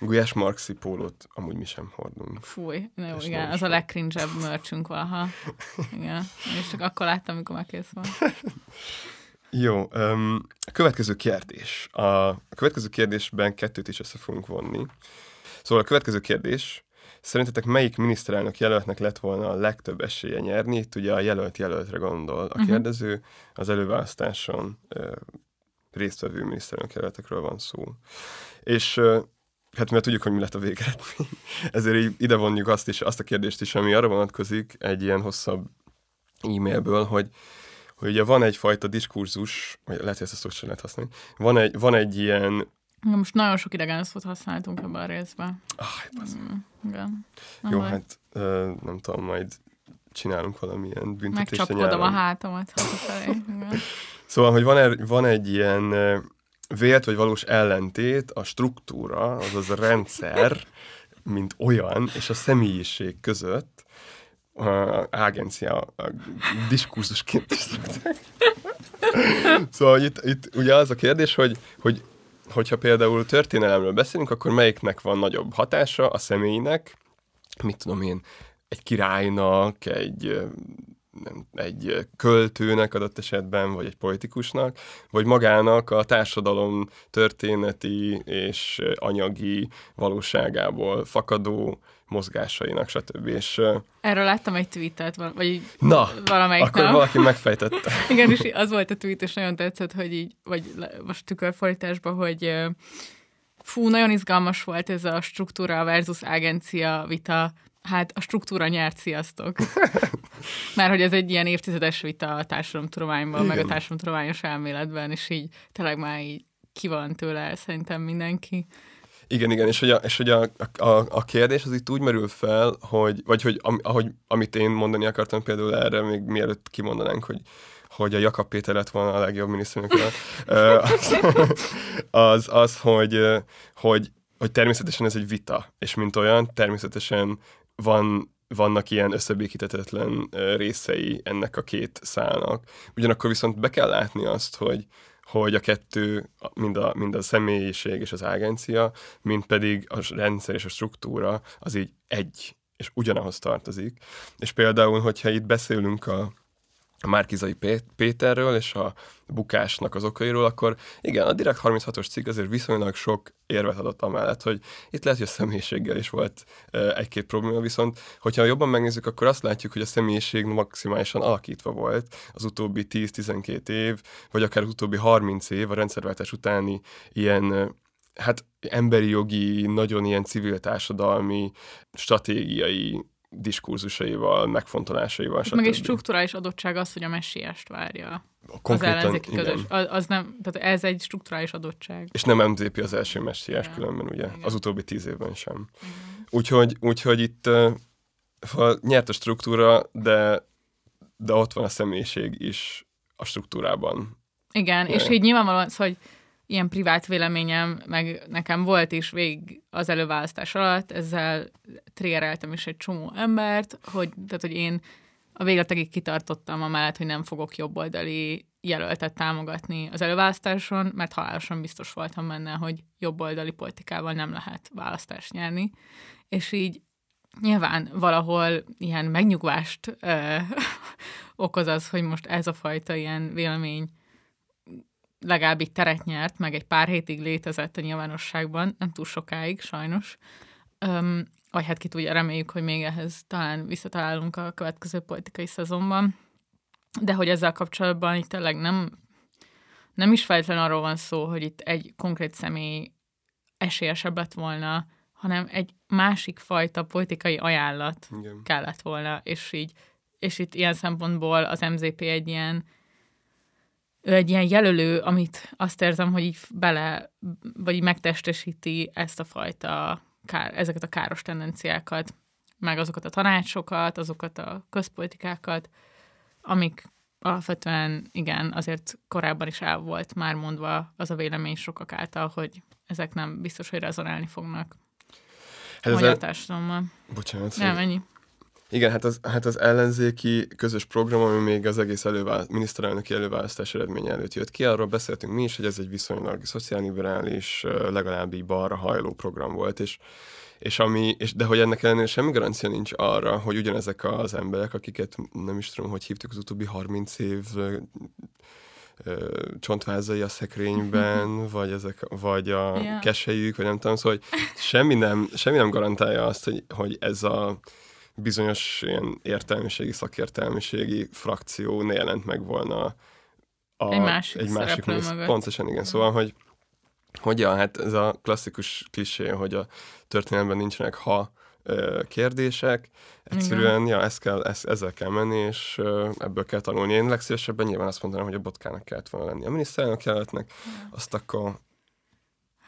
Gulyás Marxi pólót amúgy mi sem hordunk. Fúj, na jó, igen, az a legcringe mörcsünk valaha. Igen, és csak akkor láttam, amikor már kész van. Jó, um, a következő kérdés. A, a következő kérdésben kettőt is össze fogunk vonni. Szóval a következő kérdés, szerintetek melyik miniszterelnök jelöltnek lett volna a legtöbb esélye nyerni? Itt ugye a jelölt jelöltre gondol a uh-huh. kérdező, az előválasztáson résztvevő miniszterelnök jelöltekről van szó. És hát mert tudjuk, hogy mi lett a végeredmény, ezért ide vonjuk azt is, azt a kérdést is, ami arra vonatkozik egy ilyen hosszabb e-mailből, hogy hogy ugye van egyfajta diskurzus, vagy lehet, hogy ezt a szót lehet használni, van egy, van egy ilyen Ja, most nagyon sok idegen szót használtunk ebben a részben. Ah, mm, igen. Jó, majd. hát uh, nem tudom, majd csinálunk valamilyen büntetést Megcsapkodom a hátamat Szóval, hogy van, er, van egy ilyen vélt vagy valós ellentét a struktúra, azaz a rendszer, mint olyan, és a személyiség között, a agencia a diskurzusként is szokták. szóval itt, itt ugye az a kérdés, hogy, hogy hogyha például történelemről beszélünk, akkor melyiknek van nagyobb hatása a személynek, mit tudom én, egy királynak, egy nem, egy költőnek adott esetben, vagy egy politikusnak, vagy magának a társadalom történeti és anyagi valóságából fakadó mozgásainak, stb. És, Erről láttam egy tweetet, vagy Na, valamelyik akkor nap. valaki megfejtette. Igen, és az volt a tweet, és nagyon tetszett, hogy így, vagy most tükörfordításban, hogy fú, nagyon izgalmas volt ez a struktúra versus agencia vita, Hát a struktúra nyert, sziasztok. Mert hogy ez egy ilyen évtizedes vita a társadalomtudományban, meg a társadalomtudományos elméletben, és így tényleg már így ki van tőle szerintem mindenki. Igen, igen, és hogy a, és hogy a, a, a kérdés az itt úgy merül fel, hogy, vagy hogy am, ahogy, amit én mondani akartam például erre, még mielőtt kimondanánk, hogy hogy a Jakab Péter lett volna a legjobb miniszterelnök, az, az, az, hogy, hogy, hogy természetesen ez egy vita, és mint olyan, természetesen van, vannak ilyen összebékítetetlen részei ennek a két szálnak. Ugyanakkor viszont be kell látni azt, hogy, hogy a kettő, mind a, mind a személyiség és az agencia, mind pedig a rendszer és a struktúra, az így egy, és ugyanahoz tartozik. És például, hogyha itt beszélünk a Márkizai Péterről és a bukásnak az okairól, akkor igen, a Direkt 36-os cikk azért viszonylag sok érvet adott amellett, hogy itt lehet, hogy a személyiséggel is volt egy-két probléma, viszont hogyha jobban megnézzük, akkor azt látjuk, hogy a személyiség maximálisan alakítva volt az utóbbi 10-12 év, vagy akár az utóbbi 30 év a rendszerváltás utáni ilyen hát emberi jogi, nagyon ilyen civil társadalmi, stratégiai diskurzusaival, megfontolásaival. Meg egy strukturális adottság az, hogy a messiást várja Konkrétan, az ellenzéki közös. Az, az nem, tehát ez egy strukturális adottság. És nem MZP az első messiás különben, ugye? Igen. Az utóbbi tíz évben sem. Úgyhogy, úgyhogy itt uh, nyert a struktúra, de, de ott van a személyiség is a struktúrában. Igen, és így nyilvánvalóan, szóval, hogy ilyen privát véleményem, meg nekem volt is végig az előválasztás alatt, ezzel triggereltem is egy csomó embert, hogy, tehát, hogy én a végletekig kitartottam amellett, hogy nem fogok jobboldali jelöltet támogatni az előválasztáson, mert halálosan biztos voltam benne, hogy jobboldali politikával nem lehet választást nyerni. És így nyilván valahol ilyen megnyugvást ö, okoz az, hogy most ez a fajta ilyen vélemény legalább így teret nyert, meg egy pár hétig létezett a nyilvánosságban, nem túl sokáig sajnos. Um, vagy hát ki tudja, reméljük, hogy még ehhez talán visszatalálunk a következő politikai szezonban. De hogy ezzel kapcsolatban itt tényleg nem, nem is feltétlenül arról van szó, hogy itt egy konkrét személy esélyesebb lett volna, hanem egy másik fajta politikai ajánlat Igen. kellett volna, és így, és itt ilyen szempontból az MZP egy ilyen ő egy ilyen jelölő, amit azt érzem, hogy így bele, vagy így megtestesíti ezt a fajta, kár, ezeket a káros tendenciákat, meg azokat a tanácsokat, azokat a közpolitikákat, amik alapvetően igen, azért korábban is el volt már mondva az a vélemény sokak által, hogy ezek nem biztos, hogy rezonálni fognak hát a magyar társadalommal. Bocsánat. Nem, ennyi. Igen, hát az, hát az ellenzéki közös program, ami még az egész előválaszt, miniszterelnöki előválasztás eredménye előtt jött ki, arról beszéltünk mi is, hogy ez egy viszonylag szociálliberális, legalább így balra hajló program volt, és és ami, és, de hogy ennek ellenére semmi garancia nincs arra, hogy ugyanezek az emberek, akiket nem is tudom, hogy hívtuk az utóbbi 30 év csontvázai a szekrényben, vagy, ezek, vagy a yeah. keselyük, vagy nem tudom, szóval hogy semmi nem, semmi nem garantálja azt, hogy, hogy ez a bizonyos ilyen értelmiségi, szakértelmiségi frakció ne jelent meg volna a, egy másik, egy másik mész. Pontosan igen, szóval, hogy hogy ja, hát ez a klasszikus klisé, hogy a történelemben nincsenek ha kérdések. Egyszerűen, Igen. ja, ezt kell, ezt, ezzel kell menni, és ebből kell tanulni. Én legszívesebben nyilván azt mondanám, hogy a botkának kellett volna lenni. A miniszterelnök jelöltnek, azt akkor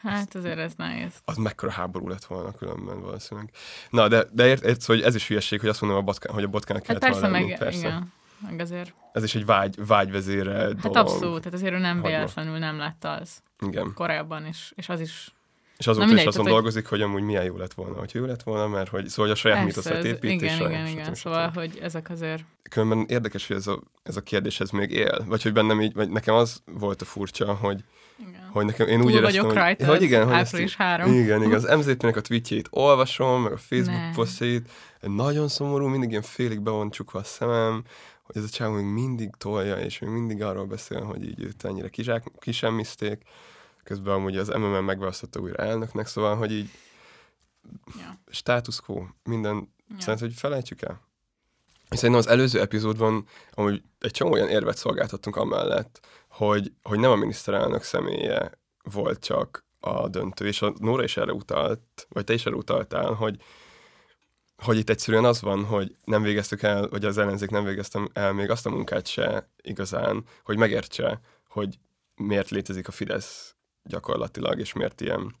Hát azért ez nehéz. Az mekkora háború lett volna különben valószínűleg. Na, de, de ért, ért, szóval, hogy ez is hülyeség, hogy azt mondom, a botka, hogy a botkának hát kellett persze, volna lenni. Meg, persze, igen. Meg azért. Ez is egy vágy, vágyvezére hát dolog. Hát abszolút, tehát azért ő nem véletlenül nem lett az. Igen. Korábban, és, és az is és azóta is azon dolgozik, hogy amúgy milyen jó lett volna, hogy jó lett volna, mert hogy, szóval hogy a saját mítoszát épít. Igen, és igen, igen, szóval, hogy ezek azért... Különben érdekes, hogy ez a, ez a kérdés ez még él, vagy hogy bennem így, vagy nekem az volt a furcsa, hogy, igen. hogy nekem, én Túl úgy éreztem, vagyok rajta, hogy, igen, hogy április három. Igen, igen, az MZP-nek a tweetjét olvasom, meg a Facebook posztjait, nagyon szomorú, mindig ilyen félig be van csukva a szemem, hogy ez a csávó még mindig tolja, és még mindig arról beszél, hogy így őt ennyire kisemmizték közben amúgy az MMM megválasztotta újra elnöknek, szóval, hogy így ja. status quo, minden, ja. szerintem, hogy felejtjük el. És szerintem az előző epizódban amúgy egy csomó olyan érvet szolgáltattunk amellett, hogy, hogy nem a miniszterelnök személye volt csak a döntő, és a Nóra is erre utalt, vagy te is erre utaltál, hogy, hogy itt egyszerűen az van, hogy nem végeztük el, vagy az ellenzék nem végeztem el még azt a munkát se igazán, hogy megértse, hogy miért létezik a Fidesz gyakorlatilag, és miért ilyen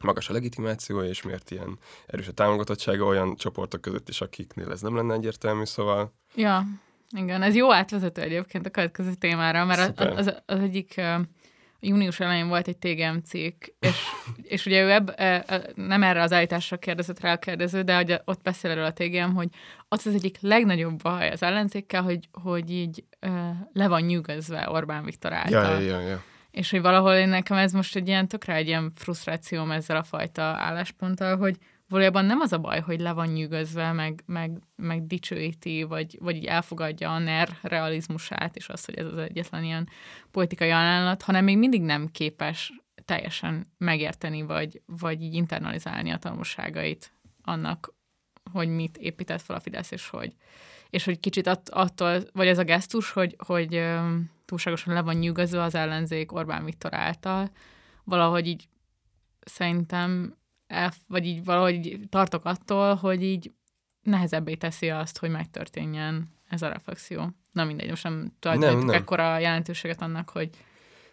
magas a legitimáció, és miért ilyen erős a támogatottsága olyan csoportok között is, akiknél ez nem lenne egyértelmű, szóval... Ja, igen, ez jó átvezető egyébként a következő témára, mert az, az, az egyik június elején volt egy TGM cikk, és, és ugye ő ebb, uh, nem erre az állításra kérdezett rá a kérdező, de hogy ott beszél erről a TGM, hogy az az egyik legnagyobb baj az ellenzékkel, hogy, hogy így le van nyűgözve Orbán Viktor által. Ja, ja, ja és hogy valahol én nekem ez most egy ilyen tökre egy ilyen frusztrációm ezzel a fajta állásponttal, hogy valójában nem az a baj, hogy le van nyűgözve, meg, meg, meg dicsőíti, vagy, vagy így elfogadja a NER realizmusát, és azt, hogy ez az egyetlen ilyen politikai ajánlat, hanem még mindig nem képes teljesen megérteni, vagy, vagy így internalizálni a tanulságait annak, hogy mit épített fel a Fidesz, és hogy, és hogy kicsit att, attól, vagy ez a gesztus, hogy, hogy túlságosan le van nyűgözve az ellenzék Orbán Viktor által, valahogy így szerintem, el, vagy így valahogy tartok attól, hogy így nehezebbé teszi azt, hogy megtörténjen ez a reflexió. Na mindegy, most nem tulajdonítok ekkora jelentőséget annak, hogy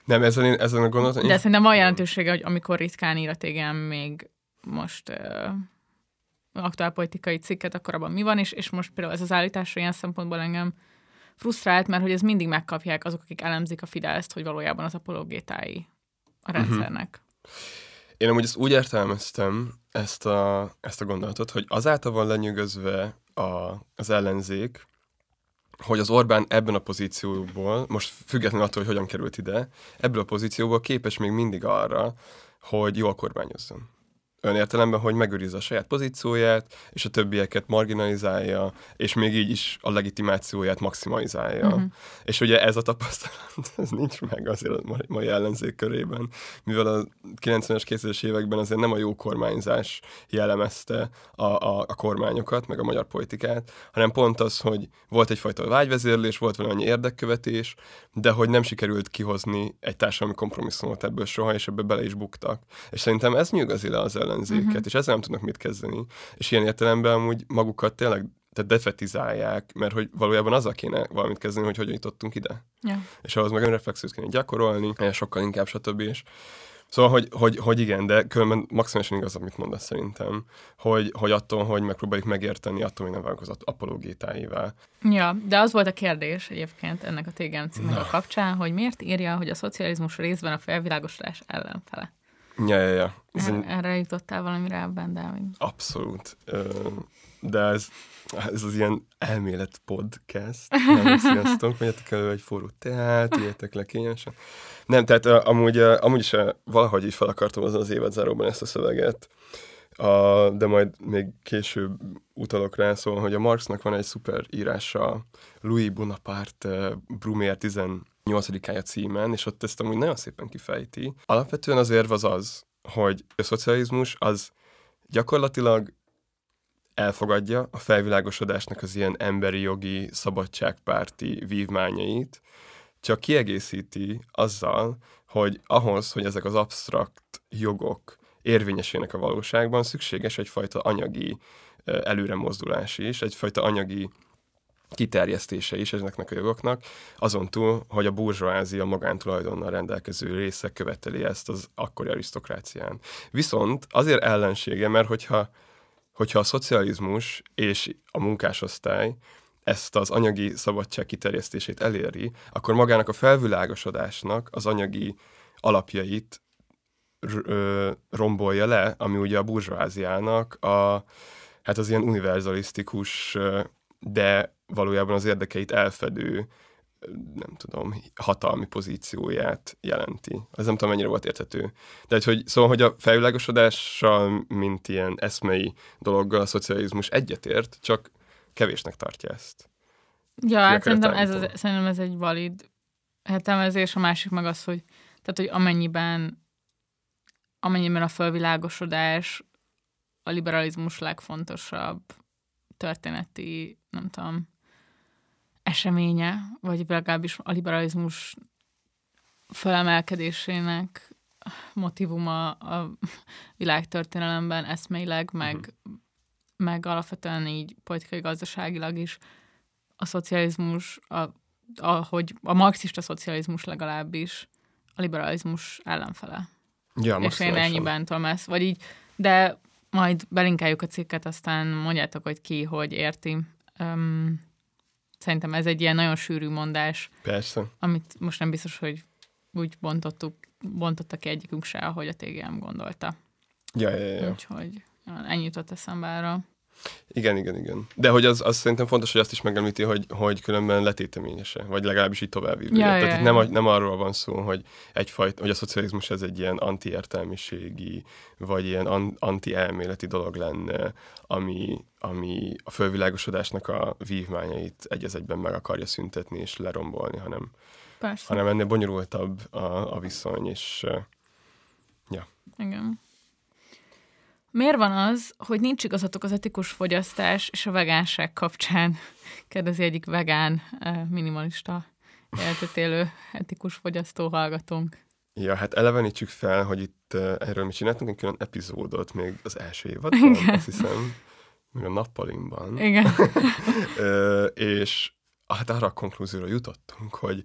nem, ezen, én, ezen a gondolaton... De szerintem van jelentősége, hogy amikor ritkán ír a TGM még most uh, aktuálpolitikai cikket, akkor abban mi van, és, és most például ez az állítás ilyen szempontból engem frusztrált, mert hogy ez mindig megkapják azok, akik elemzik a Fideszt, hogy valójában az apologétái a mhm. rendszernek. Uh-huh. Én amúgy ezt úgy értelmeztem, ezt a, ezt a gondolatot, hogy azáltal van lenyűgözve a, az ellenzék, hogy az Orbán ebben a pozícióból, most függetlenül attól, hogy hogyan került ide, ebből a pozícióból képes még mindig arra, hogy jól kormányozzon. Olyan értelemben, hogy megőrizze a saját pozícióját, és a többieket marginalizálja, és még így is a legitimációját maximalizálja. Uh-huh. És ugye ez a tapasztalat, ez nincs meg azért a mai ellenzék körében, mivel a 90-es, 2000-es években azért nem a jó kormányzás jellemezte a, a, a kormányokat, meg a magyar politikát, hanem pont az, hogy volt egyfajta vágyvezérlés, volt valami érdekkövetés, de hogy nem sikerült kihozni egy társadalmi kompromisszumot ebből soha, és ebbe bele is buktak. És szerintem ez nyugazi le az ellenzéket, uh-huh. és ezzel nem tudnak mit kezdeni. És ilyen értelemben amúgy magukat tényleg tehát defetizálják, mert hogy valójában azzal kéne valamit kezdeni, hogy hogyan jutottunk ide. Ja. És ahhoz meg önreflexiót kéne gyakorolni, sokkal inkább, stb. És Szóval, hogy, hogy, hogy igen, de különben maximálisan igaz, amit mondasz szerintem, hogy, hogy attól, hogy megpróbáljuk megérteni, attól még nem az apologétáival. Ja, de az volt a kérdés egyébként ennek a TGM címnek a kapcsán, hogy miért írja, hogy a szocializmus részben a felvilágosodás ellenfele. Ja, ja, ja. Ez er, erre jutottál valami ebben, Dávid? Abszolút. De ez, ez az ilyen elmélet podcast. Nem, sziasztok, menjetek elő egy forró teát, írjátok le kényesen. Nem, tehát amúgy, amúgy is valahogy is fel akartam az az évadzáróban ezt a szöveget, a, de majd még később utalok rá, szóval, hogy a Marxnak van egy szuper írása Louis Bonaparte Brumér 8-ája címen, és ott ezt amúgy nagyon szépen kifejti. Alapvetően az érv az az, hogy a szocializmus az gyakorlatilag elfogadja a felvilágosodásnak az ilyen emberi jogi, szabadságpárti vívmányait, csak kiegészíti azzal, hogy ahhoz, hogy ezek az absztrakt jogok érvényesének a valóságban, szükséges egyfajta anyagi előremozdulás is, egyfajta anyagi kiterjesztése is ezeknek a jogoknak, azon túl, hogy a burzsóázia magántulajdonnal rendelkező része követeli ezt az akkori arisztokrácián. Viszont azért ellensége, mert hogyha, hogyha a szocializmus és a munkásosztály ezt az anyagi szabadság kiterjesztését eléri, akkor magának a felvilágosodásnak az anyagi alapjait rombolja le, ami ugye a burzsóáziának a, hát az ilyen univerzalisztikus, de valójában az érdekeit elfedő, nem tudom, hatalmi pozícióját jelenti. Ez nem tudom, mennyire volt érthető. De hogy, szóval, hogy a felvilágosodással, mint ilyen eszmei dologgal a szocializmus egyetért, csak kevésnek tartja ezt. Ja, hát szerintem ez, az, szerintem ez egy valid értelmezés, a másik meg az, hogy, tehát, hogy amennyiben, amennyiben a fölvilágosodás a liberalizmus legfontosabb történeti, nem tudom, eseménye, vagy legalábbis a liberalizmus felemelkedésének motivuma a világtörténelemben eszmeileg, meg uh-huh meg alapvetően így politikai, gazdaságilag is a szocializmus, a, ahogy a marxista szocializmus legalábbis a liberalizmus ellenfele. Ja, És én ennyiben tudom ezt, vagy így, de majd belinkeljük a cikket, aztán mondjátok, hogy ki, hogy érti. Um, szerintem ez egy ilyen nagyon sűrű mondás. Persze. Amit most nem biztos, hogy úgy bontottuk, bontotta ki egyikünk se, ahogy a TGM gondolta. Ja, ja, ja. Úgyhogy ennyi jutott eszembe arra. Igen, igen, igen. De hogy az, az szerintem fontos, hogy azt is megemlíti, hogy, hogy különben letéteményese, vagy legalábbis így tovább ja, Tehát ja, itt nem, nem arról van szó, hogy, egyfajta, hogy a szocializmus ez egy ilyen antiértelmiségi, vagy ilyen an, anti-elméleti dolog lenne, ami, ami a fölvilágosodásnak a vívmányait egy egyben meg akarja szüntetni és lerombolni, hanem, Persze. hanem ennél bonyolultabb a, a viszony, és ja. Igen. Miért van az, hogy nincs igazatok az etikus fogyasztás és a vegánság kapcsán? Kérdezi egyik vegán, eh, minimalista életet élő etikus fogyasztó hallgatónk. Ja, hát elevenítsük fel, hogy itt uh, erről mi csináltunk egy külön epizódot még az első évadban, Igen. azt hiszem, még a nappalinkban. Igen. uh, és hát arra a konklúzióra jutottunk, hogy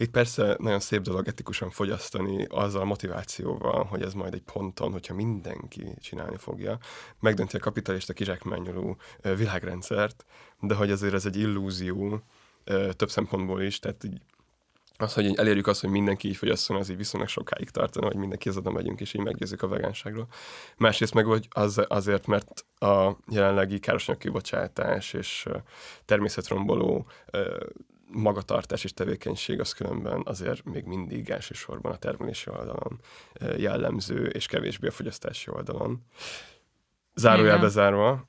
itt persze nagyon szép dolog etikusan fogyasztani azzal a motivációval, hogy ez majd egy ponton, hogyha mindenki csinálni fogja, megdönti a kapitalista kizsákmányoló világrendszert, de hogy azért ez egy illúzió több szempontból is, tehát így az, hogy elérjük azt, hogy mindenki így fogyasszon, az így viszonylag sokáig tartana, hogy mindenki oda megyünk, és így meggyőzzük a vegánságról. Másrészt meg hogy az, azért, mert a jelenlegi károsanyag kibocsátás és természetromboló magatartás és tevékenység az különben azért még mindig elsősorban a termelési oldalon jellemző, és kevésbé a fogyasztási oldalon. Zárójelbe zárva,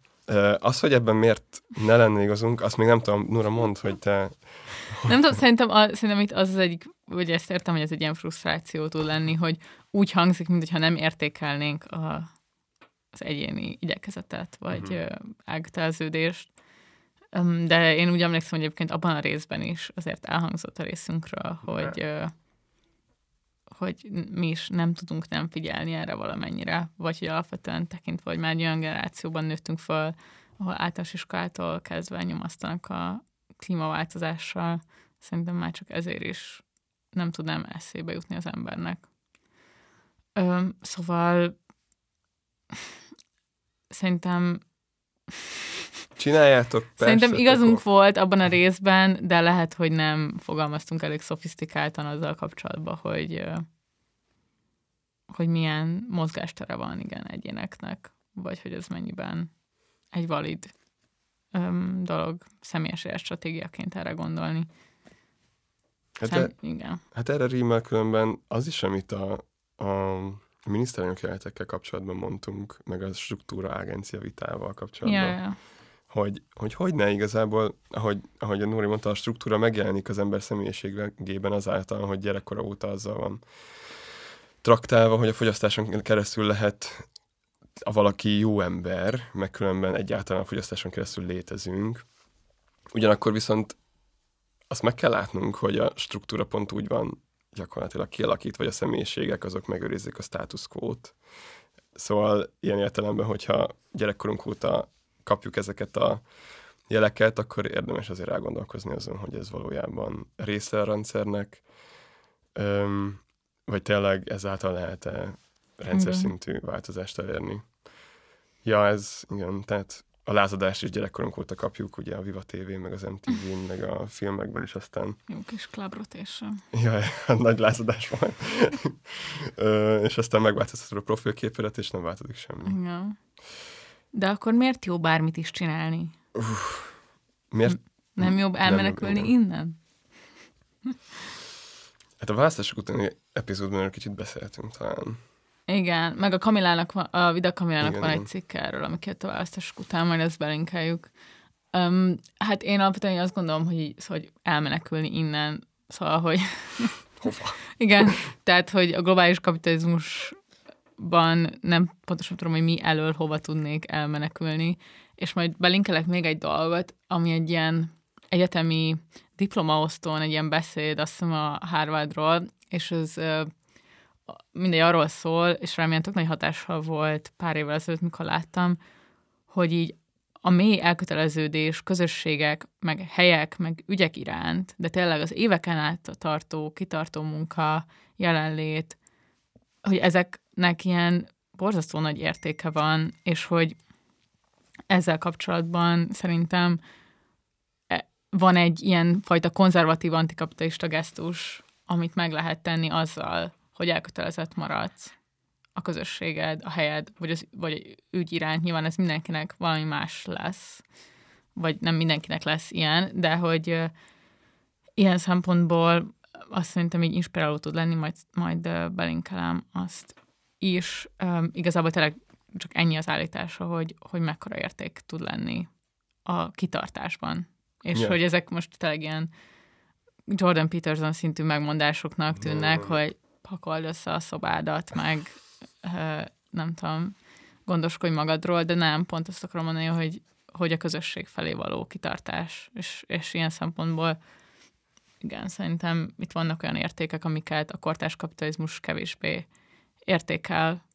az, hogy ebben miért ne lenne igazunk, azt még nem tudom, Nura, mond, hogy te... Nem tudom, szerintem, a, szerintem itt az az egyik, vagy ezt értem, hogy ez egy ilyen frusztráció tud lenni, hogy úgy hangzik, mintha nem értékelnénk a, az egyéni igyekezetet, vagy uh-huh. ágtelződést. De én úgy emlékszem, hogy egyébként abban a részben is azért elhangzott a részünkről, hogy, hogy mi is nem tudunk nem figyelni erre valamennyire, vagy hogy alapvetően tekintve, hogy már egy olyan generációban nőttünk föl, ahol általános iskolától kezdve nyomasztanak a klímaváltozással, szerintem már csak ezért is nem tudnám eszébe jutni az embernek. Ö, szóval szerintem Csináljátok, persze. Szerintem igazunk akkor. volt abban a részben, de lehet, hogy nem fogalmaztunk elég szofisztikáltan azzal kapcsolatban, hogy, hogy milyen mozgástere van igen egyéneknek, vagy hogy ez mennyiben egy valid öm, dolog személyes stratégiaként erre gondolni. Hát, Szem, e, igen. hát erre rímel különben az is, amit a, a miniszterelnök jelenetekkel kapcsolatban mondtunk, meg a struktúra agencia vitával kapcsolatban. Ja, ja hogy, hogy hogy ne igazából, ahogy, ahogy a Nóri mondta, a struktúra megjelenik az ember személyiségében azáltal, hogy gyerekkora óta azzal van traktálva, hogy a fogyasztáson keresztül lehet a valaki jó ember, meg különben egyáltalán a fogyasztáson keresztül létezünk. Ugyanakkor viszont azt meg kell látnunk, hogy a struktúra pont úgy van gyakorlatilag kialakít, vagy a személyiségek azok megőrizik a status quo-t. Szóval ilyen értelemben, hogyha gyerekkorunk óta kapjuk ezeket a jeleket, akkor érdemes azért elgondolkozni azon, hogy ez valójában része a rendszernek, öm, vagy tényleg ezáltal lehet-e rendszer szintű változást elérni. Ja, ez, igen, tehát a lázadást is gyerekkorunk óta kapjuk, ugye a Viva TV, meg az MTV, meg a filmekben is aztán. Jó kis club rotation. Ja, nagy lázadás van. és aztán megváltoztatod a profilképeret, és nem változik semmi. Igen. De akkor miért jó bármit is csinálni? Uf, miért? Nem jobb elmenekülni nem innen? Hát a választások utáni epizódban egy kicsit beszéltünk talán. Igen, meg a Kamilának, a Vida Kamilának igen, van igen. egy cikk erről, ami a választások után, majd ezt belinkeljük. Um, hát én alapvetően azt gondolom, hogy, hogy elmenekülni innen, szóval, hogy... Hova? igen, tehát, hogy a globális kapitalizmus ban nem pontosan tudom, hogy mi elől hova tudnék elmenekülni, és majd belinkelek még egy dolgot, ami egy ilyen egyetemi diplomaosztón egy ilyen beszéd, azt hiszem a Harvardról, és ez mindegy arról szól, és remélem tök nagy hatással volt pár évvel ezelőtt, mikor láttam, hogy így a mély elköteleződés, közösségek, meg helyek, meg ügyek iránt, de tényleg az éveken át tartó, kitartó munka, jelenlét, hogy ezeknek ilyen borzasztó nagy értéke van, és hogy ezzel kapcsolatban szerintem e, van egy ilyen fajta konzervatív antikapitalista gesztus, amit meg lehet tenni azzal, hogy elkötelezett maradsz a közösséged, a helyed, vagy az vagy ügy iránt. Nyilván ez mindenkinek valami más lesz, vagy nem mindenkinek lesz ilyen, de hogy uh, ilyen szempontból azt szerintem így inspiráló tud lenni, majd, majd belinkelem azt is. Um, igazából tényleg csak ennyi az állítása, hogy, hogy mekkora érték tud lenni a kitartásban. És yeah. hogy ezek most tényleg ilyen Jordan Peterson szintű megmondásoknak tűnnek, mm. hogy pakold össze a szobádat, meg nem tudom, gondoskodj magadról, de nem, pont azt akarom mondani, hogy, hogy a közösség felé való kitartás, és, és ilyen szempontból igen, szerintem itt vannak olyan értékek, amiket a kortás kapitalizmus kevésbé értékel,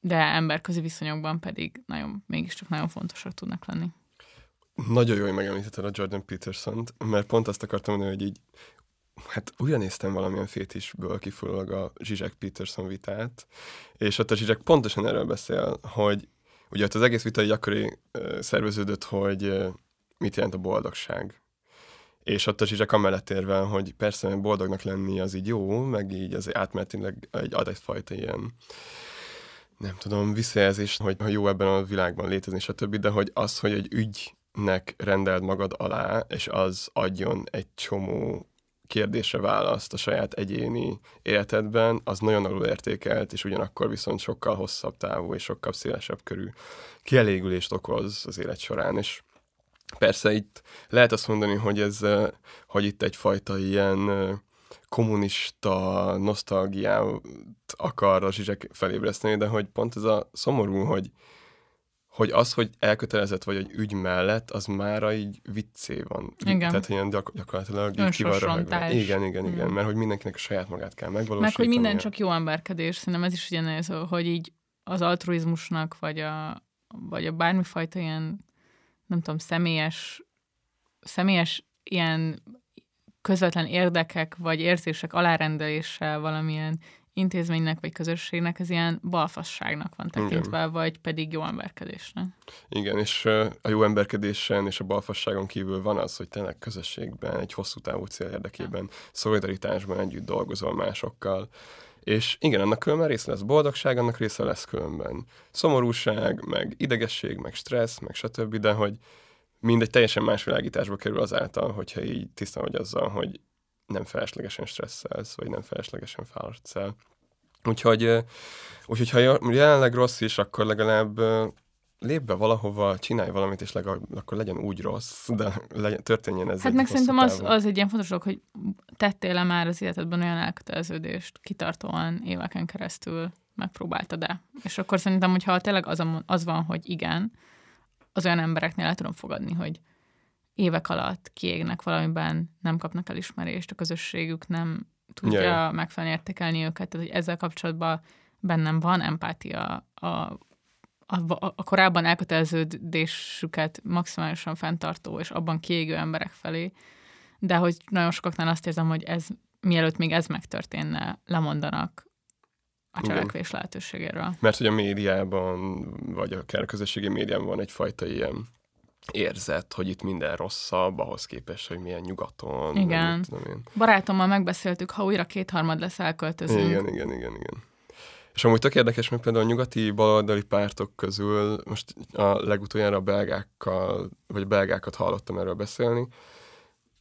de emberközi viszonyokban pedig nagyon, mégiscsak nagyon fontosak tudnak lenni. Nagyon jó, hogy megemlítetted a Jordan Peterson-t, mert pont azt akartam mondani, hogy így hát újra néztem valamilyen fétisből kifolyólag a Zsizsek Peterson vitát, és ott a Zsizsek pontosan erről beszél, hogy ugye ott az egész vita gyakori szerveződött, hogy mit jelent a boldogság. És ott a Zsizsek amellett érve, hogy persze boldognak lenni az így jó, meg így az átmenetileg egy ad egyfajta ilyen nem tudom, visszajelzés, hogy ha jó ebben a világban létezni, stb., de hogy az, hogy egy ügy nek rendeld magad alá, és az adjon egy csomó kérdésre választ a saját egyéni életedben, az nagyon alul értékelt, és ugyanakkor viszont sokkal hosszabb távú és sokkal szélesebb körű kielégülést okoz az élet során, és persze itt lehet azt mondani, hogy ez, hogy itt egyfajta ilyen kommunista nosztalgiát akar a zsizsek felébreszteni, de hogy pont ez a szomorú, hogy, hogy az, hogy elkötelezett vagy egy ügy mellett, az már így viccé van. Igen. Tehát ilyen gyak- gyakorlatilag így. Igen, igen, igen, mm. mert hogy mindenkinek a saját magát kell megvalósítani. Meg, hogy minden csak jó emberkedés. Szerintem ez is ugyanez, hogy így az altruizmusnak, vagy a, vagy a bármifajta ilyen, nem tudom, személyes, személyes ilyen közvetlen érdekek vagy érzések alárendeléssel valamilyen intézménynek vagy közösségnek ez ilyen balfasságnak van tekintve, Igen. vagy pedig jó emberkedésnek. Igen, és a jó emberkedésen és a balfasságon kívül van az, hogy tényleg közösségben, egy hosszú távú cél érdekében, szolidaritásban együtt dolgozol másokkal, és igen, annak különben része lesz boldogság, annak része lesz különben szomorúság, meg idegesség, meg stressz, meg stb., de hogy mindegy teljesen más világításba kerül azáltal, hogyha így tiszta vagy azzal, hogy nem feleslegesen stresszelsz, vagy nem feleslegesen fáradsz el. Úgyhogy, úgyhogy ha jelenleg rossz is, akkor legalább lép be valahova, csinálj valamit, és legalább akkor legyen úgy rossz, de legyen, történjen ez Hát meg szerintem az, az egy ilyen fontos dolog, hogy tettél-e már az életedben olyan elköteleződést kitartóan éveken keresztül megpróbáltad-e. És akkor szerintem, hogyha tényleg az, az van, hogy igen, az olyan embereknél el tudom fogadni, hogy évek alatt kiégnek valamiben, nem kapnak elismerést, a közösségük nem tudja yeah. megfelelni értékelni őket, tehát hogy ezzel kapcsolatban bennem van empátia a, a, a, a korábban elköteleződésüket maximálisan fenntartó és abban kiégő emberek felé, de hogy nagyon sokaknál azt érzem, hogy ez mielőtt még ez megtörténne, lemondanak a cselekvés Igen. lehetőségéről. Mert hogy a médiában, vagy akár a közösségi médiában van egyfajta ilyen érzet, hogy itt minden rosszabb, ahhoz képest, hogy milyen nyugaton. Igen. Tudom én. Barátommal megbeszéltük, ha újra kétharmad lesz, elköltözünk. Igen, igen, igen, igen. És amúgy tök érdekes, meg például a nyugati baloldali pártok közül, most a legutoljára a belgákkal, vagy belgákat hallottam erről beszélni,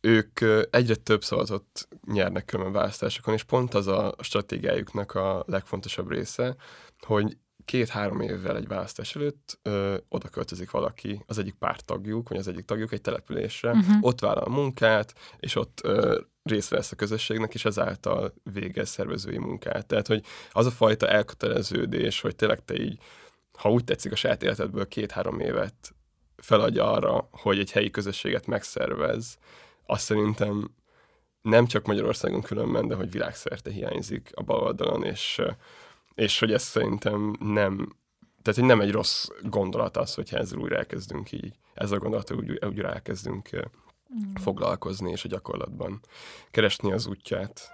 ők egyre több szavazatot nyernek különben választásokon, és pont az a stratégiájuknak a legfontosabb része, hogy két-három évvel egy választás előtt ö, oda költözik valaki, az egyik pártagjuk, vagy az egyik tagjuk egy településre, uh-huh. ott vállal a munkát, és ott ö, részt vesz a közösségnek, és ezáltal végez szervezői munkát. Tehát, hogy az a fajta elköteleződés, hogy tényleg te így, ha úgy tetszik a saját életedből két-három évet feladja arra, hogy egy helyi közösséget megszervez, azt szerintem nem csak Magyarországon különben, de hogy világszerte hiányzik a baloldalon, és és hogy ez szerintem nem, tehát hogy nem egy rossz gondolat az, hogyha ezzel újra elkezdünk így, ezzel a gondolattal úgy, újra elkezdünk mm. foglalkozni, és a gyakorlatban keresni az útját.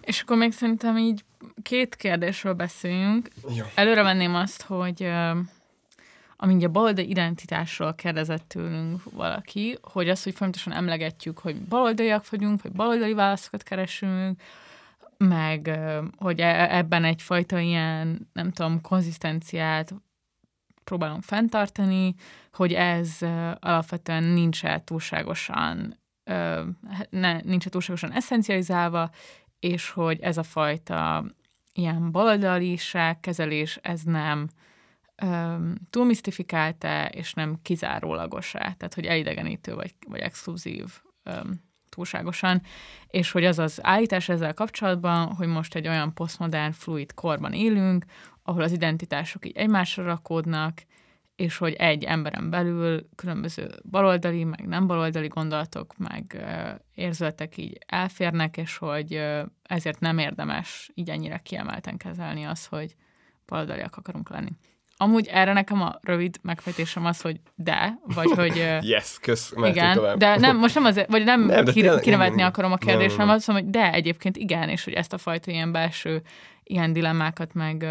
És akkor még szerintem így két kérdésről beszéljünk. Jó. Előre venném azt, hogy amíg a baloldali identitásról kérdezett tőlünk valaki, hogy az, hogy folyamatosan emlegetjük, hogy baloldaliak vagyunk, vagy baloldali válaszokat keresünk, meg hogy e, ebben egyfajta ilyen, nem tudom, konzisztenciát próbálunk fenntartani, hogy ez alapvetően nincs -e túlságosan ne, nincs -e túlságosan eszencializálva, és hogy ez a fajta ilyen baloldaliság, kezelés, ez nem túl misztifikálta, és nem kizárólagos tehát hogy elidegenítő vagy, vagy exkluzív öm, túlságosan, és hogy az az állítás ezzel kapcsolatban, hogy most egy olyan posztmodern, fluid korban élünk, ahol az identitások így egymásra rakódnak, és hogy egy emberen belül különböző baloldali, meg nem baloldali gondolatok, meg ö, érzületek így elférnek, és hogy ezért nem érdemes így ennyire kiemelten kezelni az, hogy baloldaliak akarunk lenni. Amúgy erre nekem a rövid megfejtésem az, hogy de, vagy hogy... yes, kösz, igen, tovább. de nem, most nem azért, vagy nem, nem kire, kinevetni akarom a kérdést, hanem azt mondom, hogy de egyébként igen, és hogy ezt a fajta ilyen belső ilyen dilemmákat, meg,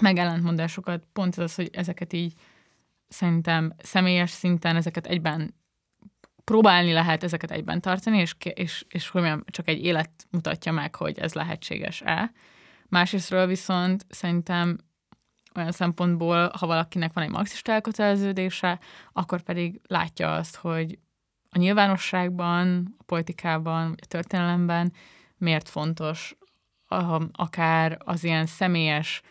meg ellentmondásokat, pont az, hogy ezeket így szerintem személyes szinten ezeket egyben próbálni lehet ezeket egyben tartani, és, és, és hogy mondjam, csak egy élet mutatja meg, hogy ez lehetséges-e Másrésztről viszont szerintem olyan szempontból, ha valakinek van egy marxista elköteleződése, akkor pedig látja azt, hogy a nyilvánosságban, a politikában, vagy a történelemben miért fontos akár az ilyen személyes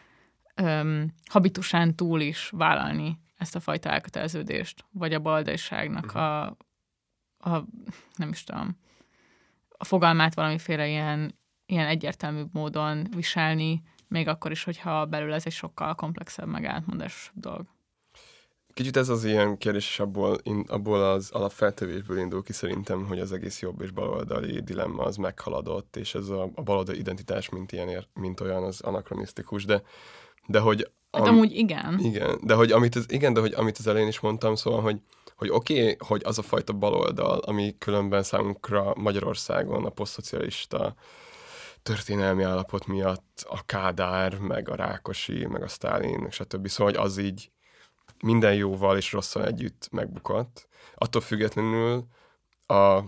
um, habitusán túl is vállalni ezt a fajta elköteleződést, vagy a baldaiságnak uh-huh. a, a, nem is tudom, a fogalmát valamiféle ilyen, ilyen egyértelmű módon viselni, még akkor is, hogyha belül ez egy sokkal komplexebb, meg átmondásosabb dolog. Kicsit ez az ilyen kérdés, és abból, in, abból az alapfeltevésből indul ki szerintem, hogy az egész jobb és baloldali dilemma az meghaladott, és ez a, a baloldali identitás, mint, ilyen, mint olyan, az anakronisztikus, de, de hogy... Hát am, amúgy igen. Igen, de hogy amit az, igen, de hogy amit az elején is mondtam, szóval, hogy, hogy oké, okay, hogy az a fajta baloldal, ami különben számunkra Magyarországon a posztszocialista történelmi állapot miatt a Kádár, meg a Rákosi, meg a Sztálin, stb. Szóval, hogy az így minden jóval és rosszal együtt megbukott. Attól függetlenül a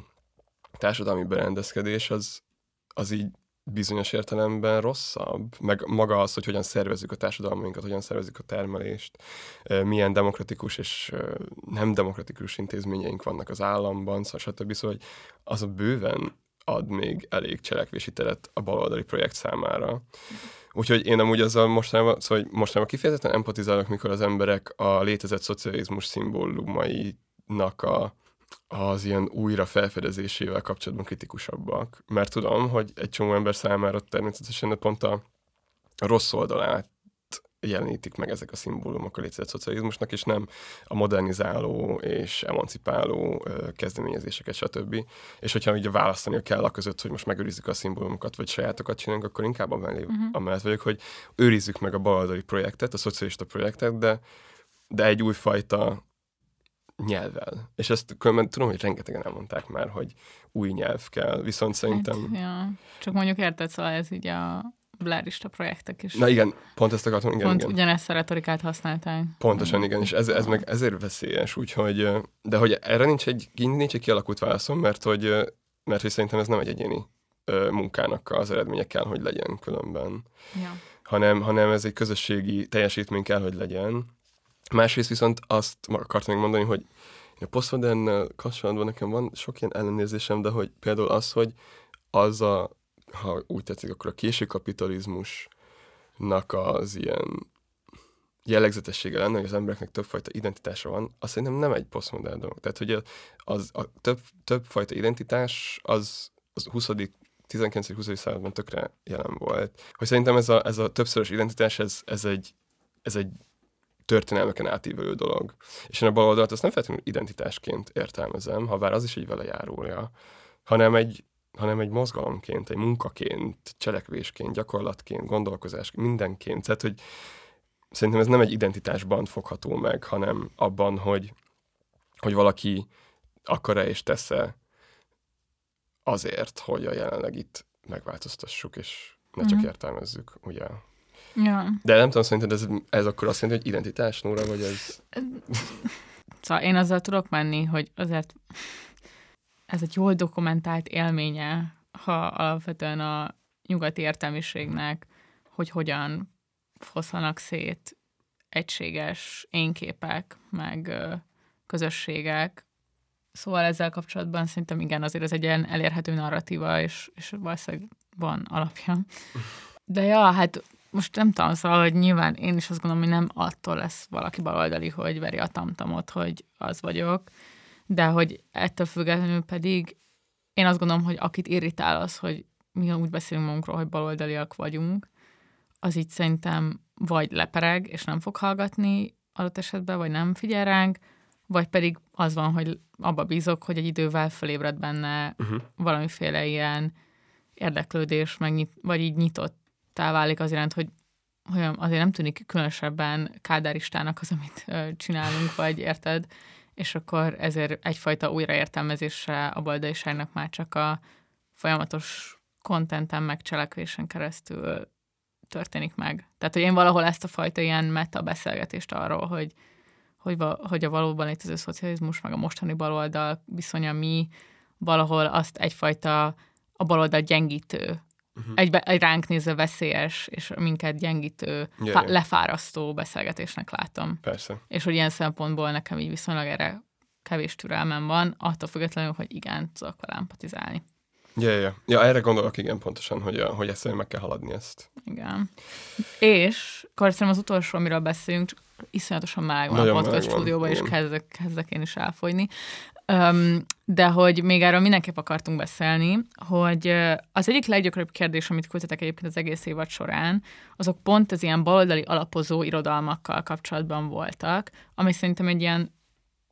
társadalmi berendezkedés az, az így bizonyos értelemben rosszabb, meg maga az, hogy hogyan szervezzük a társadalmainkat, hogyan szervezzük a termelést, milyen demokratikus és nem demokratikus intézményeink vannak az államban, szóval stb. Szóval hogy az a bőven ad még elég cselekvési teret a baloldali projekt számára. Úgyhogy én amúgy azzal mostanában, szóval mostanában kifejezetten empatizálok, mikor az emberek a létezett szocializmus szimbólumainak a, az ilyen újra felfedezésével kapcsolatban kritikusabbak. Mert tudom, hogy egy csomó ember számára természetesen pont a rossz oldalát jelenítik meg ezek a szimbólumok a létezett szocializmusnak, és nem a modernizáló és emancipáló kezdeményezéseket, stb. És hogyha ugye választani kell a között, hogy most megőrizzük a szimbólumokat, vagy sajátokat csinálunk, akkor inkább amellé, uh-huh. amellett vagyok, hogy őrizzük meg a baloldali projektet, a szocialista projektet, de, de egy újfajta nyelvvel. És ezt különben tudom, hogy rengetegen elmondták már, hogy új nyelv kell, viszont szerintem... Hát, ja. Csak mondjuk érted, szóval ez így a blárista projektek is. Na igen, pont ezt akartam, igen. Pont igen. ugyanezt a retorikát használták. Pontosan, igen, és ez, ez meg ezért veszélyes, úgyhogy, de hogy erre nincs egy, nincs egy kialakult válaszom, mert hogy, mert hogy szerintem ez nem egy egyéni munkának az eredménye kell, hogy legyen különben. Ja. Hanem, hanem ez egy közösségi teljesítmény kell, hogy legyen. Másrészt viszont azt akartam még mondani, hogy a posztmodern kapcsolatban nekem van sok ilyen ellenérzésem, de hogy például az, hogy az a ha úgy tetszik, akkor a késő kapitalizmusnak az ilyen jellegzetessége lenne, hogy az embereknek többfajta identitása van, azt szerintem nem egy posztmodern dolog. Tehát, hogy az, a több, többfajta identitás az, az 20 19-20. században tökre jelen volt. Hogy szerintem ez a, ez a többszörös identitás, ez, ez egy, ez egy történelmeken átívelő dolog. És én a baloldalt azt nem feltétlenül identitásként értelmezem, ha bár az is egy vele járója, hanem egy, hanem egy mozgalomként, egy munkaként, cselekvésként, gyakorlatként, gondolkozásként, mindenként. Tehát, hogy szerintem ez nem egy identitásban fogható meg, hanem abban, hogy, hogy valaki akar-e és tesz-e azért, hogy a jelenleg itt megváltoztassuk, és ne csak mm. értelmezzük, ugye. Ja. De nem tudom, szerinted ez, ez akkor azt jelenti, hogy identitás, Nóra, vagy ez... Szóval én azzal tudok menni, hogy azért ez egy jól dokumentált élménye, ha alapvetően a nyugati értelmiségnek, hogy hogyan foszlanak szét egységes énképek, meg közösségek. Szóval ezzel kapcsolatban szerintem igen, azért ez egy ilyen elérhető narratíva, és, és valószínűleg van alapja. De ja, hát most nem tudom, szóval, hogy nyilván én is azt gondolom, hogy nem attól lesz valaki baloldali, hogy veri a tamtamot, hogy az vagyok, de hogy ettől függetlenül pedig én azt gondolom, hogy akit irritál az, hogy mi úgy beszélünk magunkról, hogy baloldaliak vagyunk, az így szerintem vagy lepereg, és nem fog hallgatni adott esetben, vagy nem figyel ránk, vagy pedig az van, hogy abba bízok, hogy egy idővel felébred benne uh-huh. valamiféle ilyen érdeklődés, meg nyit, vagy így nyitottá válik az iránt, hogy, hogy azért nem tűnik különösebben kádáristának az, amit ö, csinálunk, vagy érted? És akkor ezért egyfajta újraértelmezésre a baldaiságnak már csak a folyamatos kontenten meg cselekvésen keresztül történik meg. Tehát, hogy én valahol ezt a fajta ilyen meta beszélgetést arról, hogy, hogy, hogy a valóban létező szocializmus, meg a mostani baloldal viszonya mi, valahol azt egyfajta a baloldal gyengítő uh-huh. egy, egy ránk nézve veszélyes és minket gyengítő, yeah, fá- yeah. lefárasztó beszélgetésnek látom. Persze. És hogy ilyen szempontból nekem így viszonylag erre kevés türelmem van, attól függetlenül, hogy igen, tudok vele empatizálni. Ja, ja. ja, erre gondolok, igen, pontosan, hogy, hogy ezt meg kell haladni ezt. Igen. És akkor szerintem az utolsó, amiről beszélünk, csak iszonyatosan mág van a podcast stúdióban, és kezdek, kezdek én is elfogyni. Um, de hogy még erről mindenképp akartunk beszélni, hogy az egyik leggyakoribb kérdés, amit küldtetek egyébként az egész évad során, azok pont az ilyen baloldali alapozó irodalmakkal kapcsolatban voltak, ami szerintem egy ilyen,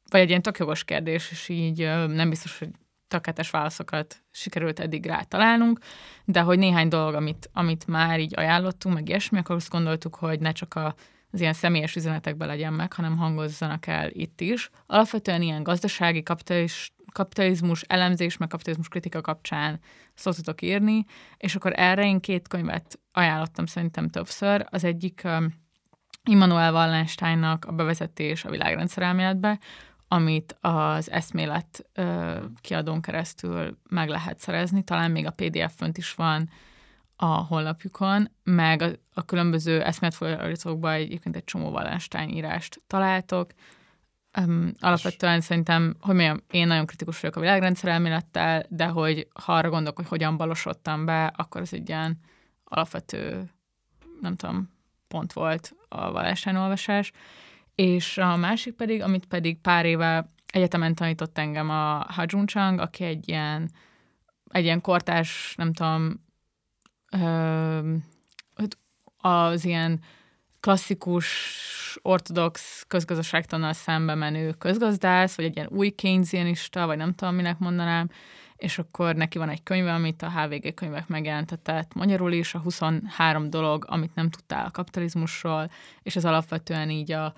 vagy egy ilyen tök jogos kérdés, és így nem biztos, hogy tökéletes válaszokat sikerült eddig rá találnunk, de hogy néhány dolog, amit, amit már így ajánlottunk, meg ilyesmi, akkor azt gondoltuk, hogy ne csak a az ilyen személyes üzenetekben legyen meg, hanem hangozzanak el itt is. Alapvetően ilyen gazdasági kapitaliz, kapitalizmus elemzés, meg kapitalizmus kritika kapcsán szoktatok írni, és akkor erre én két könyvet ajánlottam szerintem többször. Az egyik Immanuel Wallensteinnak a bevezetés a világrendszer elméletbe, amit az eszmélet uh, kiadón keresztül meg lehet szerezni, talán még a PDF fönt is van, a honlapjukon, meg a, a különböző eszméletfordítókban egyébként egy csomó írást találtok. Um, alapvetően szerintem, hogy mondjam, én nagyon kritikus vagyok a világrendszer elmélettel, de hogy ha arra gondolok, hogy hogyan balosodtam be, akkor ez egy ilyen alapvető, nem tudom, pont volt a Wallenstein olvasás. És a másik pedig, amit pedig pár éve egyetemen tanított engem a Ha Chang, aki egy ilyen, egy ilyen kortás, nem tudom, az ilyen klasszikus ortodox közgazdaságtannal szembe menő közgazdász, vagy egy ilyen új keynesianista, vagy nem tudom, minek mondanám, és akkor neki van egy könyve, amit a HVG könyvek megjelentetett magyarul is, a 23 dolog, amit nem tudtál a kapitalizmusról, és ez alapvetően így a,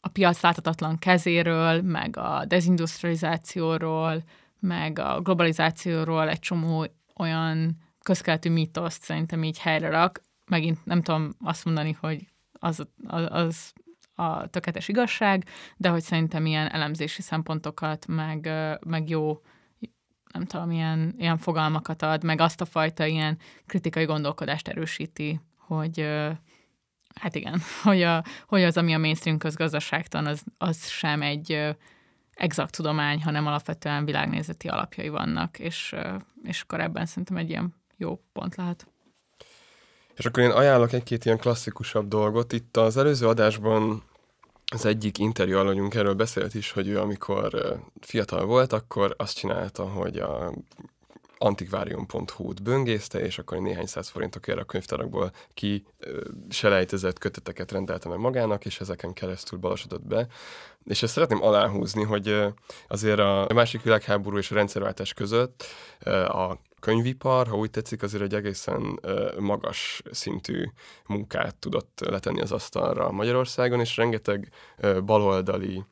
a piac láthatatlan kezéről, meg a dezindustrializációról, meg a globalizációról egy csomó olyan közkeletű mítoszt szerintem így helyre rak. Megint nem tudom azt mondani, hogy az, az, az a tökéletes igazság, de hogy szerintem ilyen elemzési szempontokat, meg, meg jó nem tudom, ilyen, ilyen fogalmakat ad, meg azt a fajta ilyen kritikai gondolkodást erősíti, hogy hát igen, hogy, a, hogy az, ami a mainstream közgazdaságtan, az, az sem egy exakt tudomány, hanem alapvetően világnézeti alapjai vannak, és, és akkor ebben szerintem egy ilyen jó pont lehet. És akkor én ajánlok egy-két ilyen klasszikusabb dolgot. Itt az előző adásban az egyik interjú alanyunk erről beszélt is, hogy ő amikor fiatal volt, akkor azt csinálta, hogy a antikvárium.hu-t böngészte, és akkor néhány száz forintokért a könyvtárakból ki selejtezett köteteket rendelte meg magának, és ezeken keresztül balosodott be. És ezt szeretném aláhúzni, hogy azért a másik világháború és a rendszerváltás között a könyvipar, ha úgy tetszik, azért egy egészen magas szintű munkát tudott letenni az asztalra Magyarországon, és rengeteg baloldali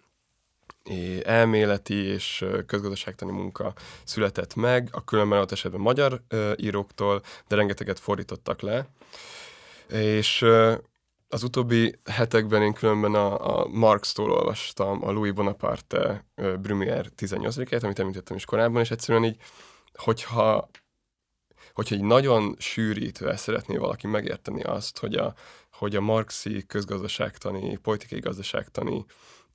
elméleti és közgazdaságtani munka született meg, a különben ott esetben magyar íróktól, de rengeteget fordítottak le. És az utóbbi hetekben én különben a, a Marx-tól olvastam a Louis Bonaparte Brumière 18-et, amit említettem is korábban, és egyszerűen így, hogyha hogyha egy nagyon sűrítve szeretné valaki megérteni azt, hogy a, hogy a marxi közgazdaságtani, politikai gazdaságtani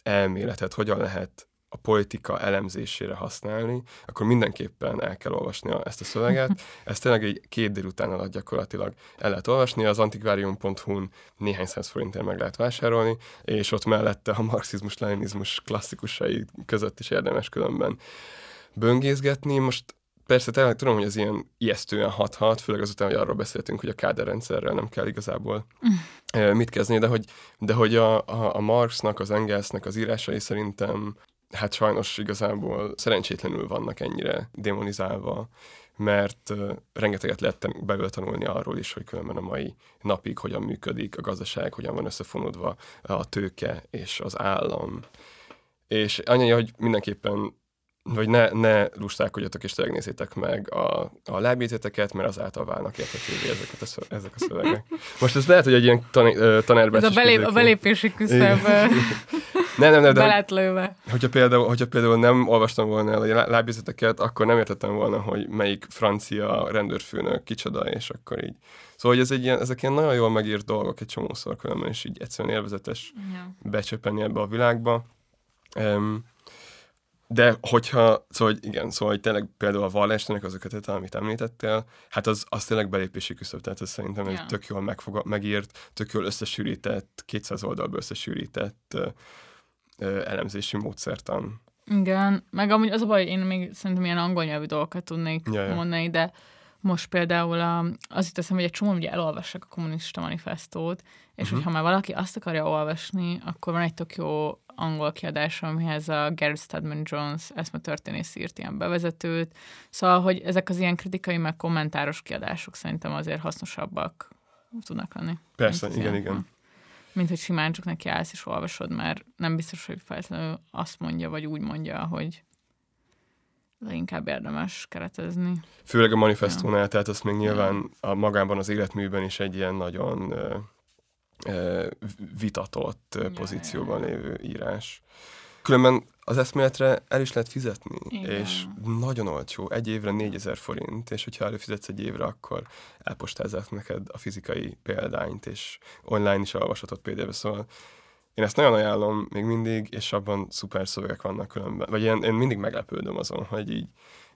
elméletet hogyan lehet a politika elemzésére használni, akkor mindenképpen el kell olvasni ezt a szöveget. Ezt tényleg egy két délután alatt gyakorlatilag el lehet olvasni, az antikvárium.hu-n néhány száz forintért meg lehet vásárolni, és ott mellette a marxizmus-leninizmus klasszikusai között is érdemes különben böngészgetni. Most Persze tényleg tudom, hogy ez ilyen ijesztően hathat, főleg azután, hogy arról beszéltünk, hogy a káderrendszerrel nem kell igazából mm. mit kezdeni, de hogy, de hogy a, a, a Marxnak, az Engelsnek az írásai szerintem hát sajnos igazából szerencsétlenül vannak ennyire demonizálva, mert uh, rengeteget lehet belőle tanulni arról is, hogy különben a mai napig hogyan működik a gazdaság, hogyan van összefonódva a tőke és az állam. És annyi, hogy mindenképpen vagy ne, ne lustálkodjatok és tényleg nézzétek meg a, a lábjegyzeteket, mert azáltal válnak értetővé ezeket a szö, ezek a szövegek. Most ez lehet, hogy egy ilyen tan, tanárban Ez a, belép, a belépési küszöb nem, nem, nem, de lőve. Hogyha például, hogyha például nem olvastam volna el a lábjegyzeteket, akkor nem értettem volna, hogy melyik francia rendőrfőnök kicsoda, és akkor így. Szóval, hogy ez egy ilyen, ezek ilyen nagyon jól megírt dolgok egy csomószor különben, és így egyszerűen élvezetes ja. becsöpeni ebbe a világba. Um, de hogyha, szóval hogy igen, szóval hogy tényleg például a vallásnak az ökötet, amit említettél, hát az, az tényleg belépési küszöb, tehát ez szerintem yeah. egy tök jól megfog, megírt, tök jól összesűrített, 200 oldalba összesűrített uh, uh, elemzési módszertan. Igen, meg amúgy az a baj, én még szerintem ilyen angol nyelvű dolgokat tudnék ja, ja. mondani, de most például a, az itt eszem, hogy egy csomó ugye elolvassák a kommunista manifestót, és uh-huh. hogyha már valaki azt akarja olvasni, akkor van egy tök jó angol kiadás, amihez a Gary Stedman Jones eszmetörténész írt ilyen bevezetőt. Szóval, hogy ezek az ilyen kritikai, meg kommentáros kiadások szerintem azért hasznosabbak tudnak lenni. Persze, igen, ilyen, igen. Mint hogy simán csak neki állsz és olvasod, mert nem biztos, hogy feltétlenül azt mondja, vagy úgy mondja, hogy inkább érdemes keretezni. Főleg a manifestónál, ja. tehát azt még nyilván a magában az életműben is egy ilyen nagyon vitatott ja, pozícióban lévő írás. Különben az eszméletre el is lehet fizetni, Igen. és nagyon olcsó, egy évre 4000 forint, és hogyha előfizetsz egy évre, akkor elpostázzák neked a fizikai példányt, és online is olvashatod pdf szóval én ezt nagyon ajánlom még mindig, és abban szuper szövegek vannak különben. Vagy én, én mindig meglepődöm azon, hogy így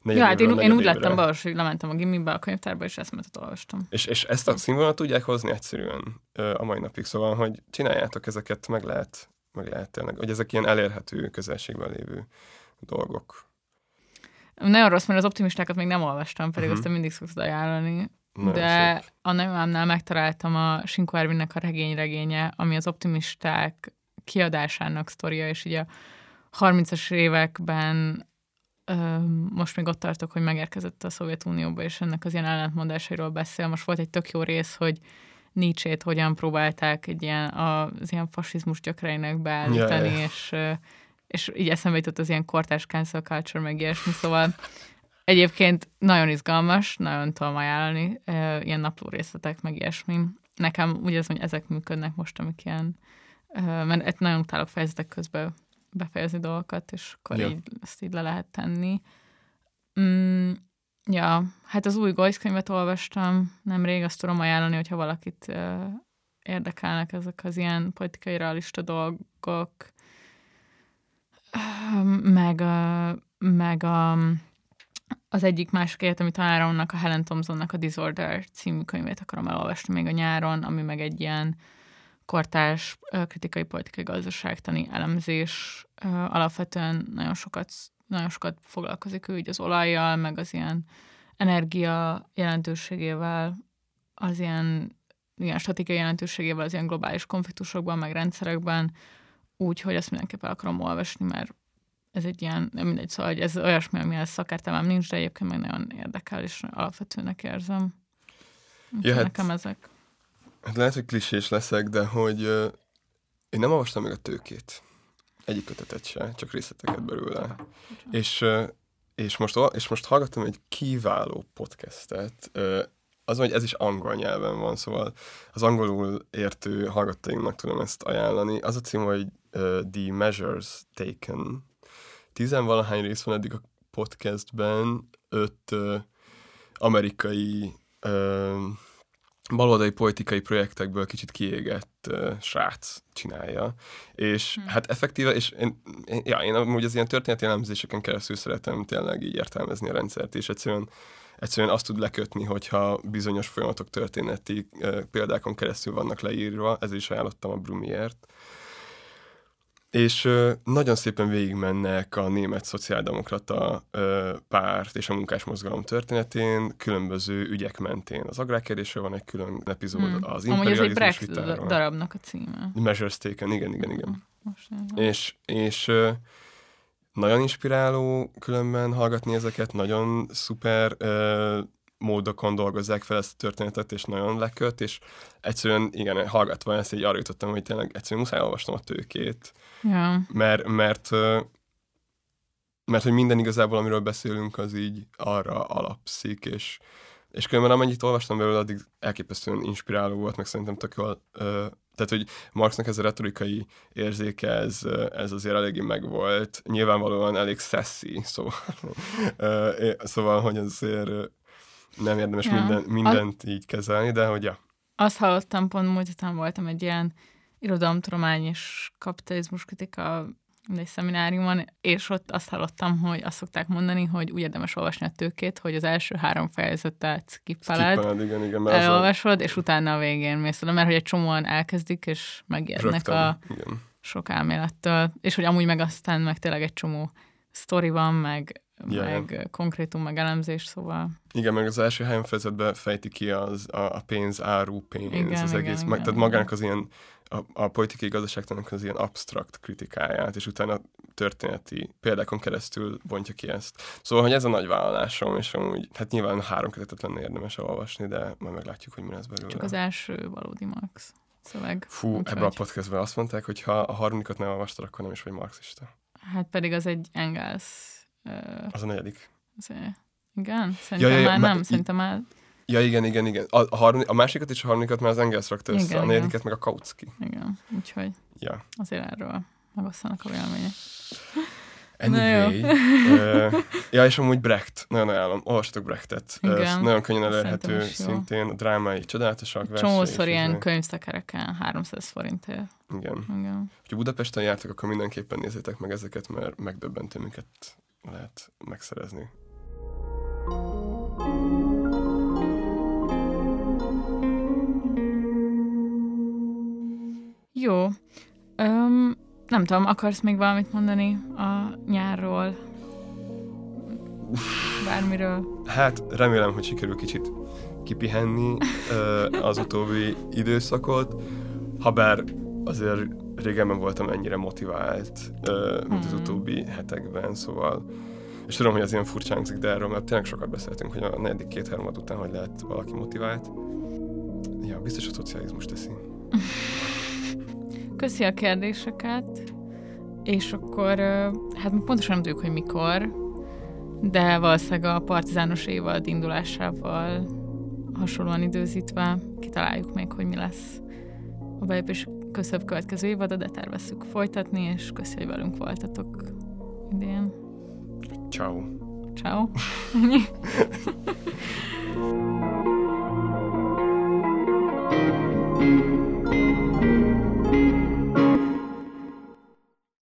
Ja, hát én, én úgy lettem be, hogy lementem a gimibe, a könyvtárba, és eszmetet olvastam. És, és ezt a színvonalat tudják hozni egyszerűen a mai napig, szóval, hogy csináljátok ezeket, meg lehet, meg lehet tényleg, hogy ezek ilyen elérhető közelségben lévő dolgok. Nagyon rossz, mert az optimistákat még nem olvastam, pedig uh-huh. azt mindig szoktad ajánlani. Nagyon de szép. a nagymámnál megtaláltam a Sinkó Ervinnek a regény-regénye, ami az optimisták kiadásának sztoria, és ugye a 30-as években most még ott tartok, hogy megérkezett a Szovjetunióba, és ennek az ilyen ellentmondásairól beszél. Most volt egy tök jó rész, hogy Nietzsét hogyan próbálták egy ilyen, az ilyen fasizmus gyökereinek beállítani, yeah, yeah. és, és így eszembe jutott az ilyen kortás cancel culture, meg ilyesmi, szóval egyébként nagyon izgalmas, nagyon tudom ajánlani, ilyen napló részletek, meg ilyesmi. Nekem úgy az, hogy ezek működnek most, amik ilyen, mert nagyon utálok fejezetek közben befejezni dolgokat, és akkor ja. így, ezt így le lehet tenni. Mm, ja, hát az új Goysz könyvet olvastam nemrég, azt tudom ajánlani, hogyha valakit uh, érdekelnek ezek az ilyen politikai realista dolgok, uh, meg, uh, meg a, az egyik másik egyetemi tanáromnak, a Helen Thompsonnak a Disorder című könyvét akarom elolvasni még a nyáron, ami meg egy ilyen kortárs kritikai politikai gazdaságtani elemzés alapvetően nagyon sokat, nagyon sokat foglalkozik ő így az olajjal, meg az ilyen energia jelentőségével, az ilyen, ilyen stratégiai jelentőségével az ilyen globális konfliktusokban, meg rendszerekben, úgy, hogy ezt mindenképpen akarom olvasni, mert ez egy ilyen, nem mindegy, szóval hogy ez olyasmi, amihez szakértelmem nincs, de egyébként meg nagyon érdekel, és alapvetőnek érzem. ja, hát, nekem ezek. Hát lehet, hogy klisés leszek, de hogy uh, én nem olvastam meg a tőkét. Egyik kötetet se, csak részleteket belőle. És, uh, és, most, és most hallgattam egy kiváló podcastet, uh, az, hogy ez is angol nyelven van, szóval az angolul értő hallgatóinknak tudom ezt ajánlani. Az a cím, hogy uh, The Measures Taken. Tizenvalahány rész van eddig a podcastben, öt uh, amerikai uh, baloldali politikai projektekből kicsit kiégett uh, srác csinálja. És hmm. hát effektíve, és én, én, ja, én amúgy az ilyen történeti elemzéseken keresztül szeretem tényleg így értelmezni a rendszert, és egyszerűen egyszerűen azt tud lekötni, hogyha bizonyos folyamatok történeti uh, példákon keresztül vannak leírva, ez is ajánlottam a Brumiért, és nagyon szépen végigmennek a német szociáldemokrata párt és a munkásmozgalom történetén, különböző ügyek mentén. Az agrárkérdésről van egy külön epizód, hmm. az imperializmus Amúgy ez egy darabnak a címe. Measures Taken, igen, igen, igen. Most és és nagyon inspiráló különben hallgatni ezeket, nagyon szuper módokon dolgozzák fel ezt a történetet, és nagyon leköt, és egyszerűen, igen, hallgatva ezt, így arra jutottam, hogy tényleg egyszerűen muszáj olvasnom a tőkét, Ja. Mert, mert mert hogy minden igazából, amiről beszélünk, az így arra alapszik, és, és különben amennyit olvastam belőle, addig elképesztően inspiráló volt, meg szerintem tök jól, ö, tehát, hogy Marxnak ez a retorikai érzéke, ez, ez azért eléggé megvolt. Nyilvánvalóan elég szeszi, szóval, ö, szóval hogy azért nem érdemes ja. minden, mindent a... így kezelni, de hogy ja. Azt hallottam, pont múlt héten voltam egy ilyen irodalomtudomány és kapitalizmus kritika egy szemináriumon, és ott azt hallottam, hogy azt szokták mondani, hogy úgy érdemes olvasni a tőkét, hogy az első három fejezetet skippeled, skippeled igen, igen, elolvasod, és utána a végén mész oda, mert hogy egy csomóan elkezdik, és megijednek a igen. sok elmélettől, és hogy amúgy meg aztán meg tényleg egy csomó sztori van, meg, yeah. meg konkrétum, meg elemzés, szóval... Igen, meg az első három fejezetben fejti ki az, a, a pénz, áru, pénz, igen, az igen, egész, igen, meg, tehát magának az ilyen a, a politikai gazdaságtanak az ilyen abstrakt kritikáját, és utána történeti példákon keresztül bontja ki ezt. Szóval, hogy ez a nagy vállalásom, és amúgy, hát nyilván három kötetet lenne érdemes olvasni, de majd meglátjuk, hogy mi lesz belőle. Csak az első valódi Marx szöveg. Fú, ebben vagy... a podcastben azt mondták, hogy ha a harmadikat nem olvastad, akkor nem is vagy marxista. Hát pedig az egy Engels. Az a negyedik. Az, igen? Szerintem ja, ja, ja, már nem, szerintem már Ja, igen, igen, igen. A, a, harmadik, a másikat és a harmadikat már az Engels rakta össze, igen, a negyediket meg a Kautsky. Igen, úgyhogy ja. azért erről megosztanak a vélemények. Anyway. uh, ja, és amúgy Brecht, nagyon ajánlom, olvastatok Brechtet. Igen, uh, nagyon könnyen elérhető szintén, a drámai csodálatosak. Csomószor ilyen könyvszekereken 300 forintért. Igen. Igen. Ha Budapesten jártak, akkor mindenképpen nézzétek meg ezeket, mert megdöbbentő, miket lehet megszerezni. Jó. Um, nem tudom, akarsz még valamit mondani a nyárról? Bármiről? Hát remélem, hogy sikerül kicsit kipihenni az utóbbi időszakot, ha bár azért régebben voltam ennyire motivált, mint az hmm. utóbbi hetekben, szóval és tudom, hogy az ilyen furcsán hangzik, de erről mert tényleg sokat beszéltünk, hogy a negyedik két harmad után hogy lehet valaki motivált. Ja, biztos a szocializmus teszi. Köszi a kérdéseket, és akkor, hát pontosan nem tudjuk, hogy mikor, de valószínűleg a partizános évad indulásával hasonlóan időzítve kitaláljuk még, hogy mi lesz a belépés köszöbb következő évada, de tervezzük folytatni, és köszi, hogy velünk voltatok idén. Ciao. Ciao.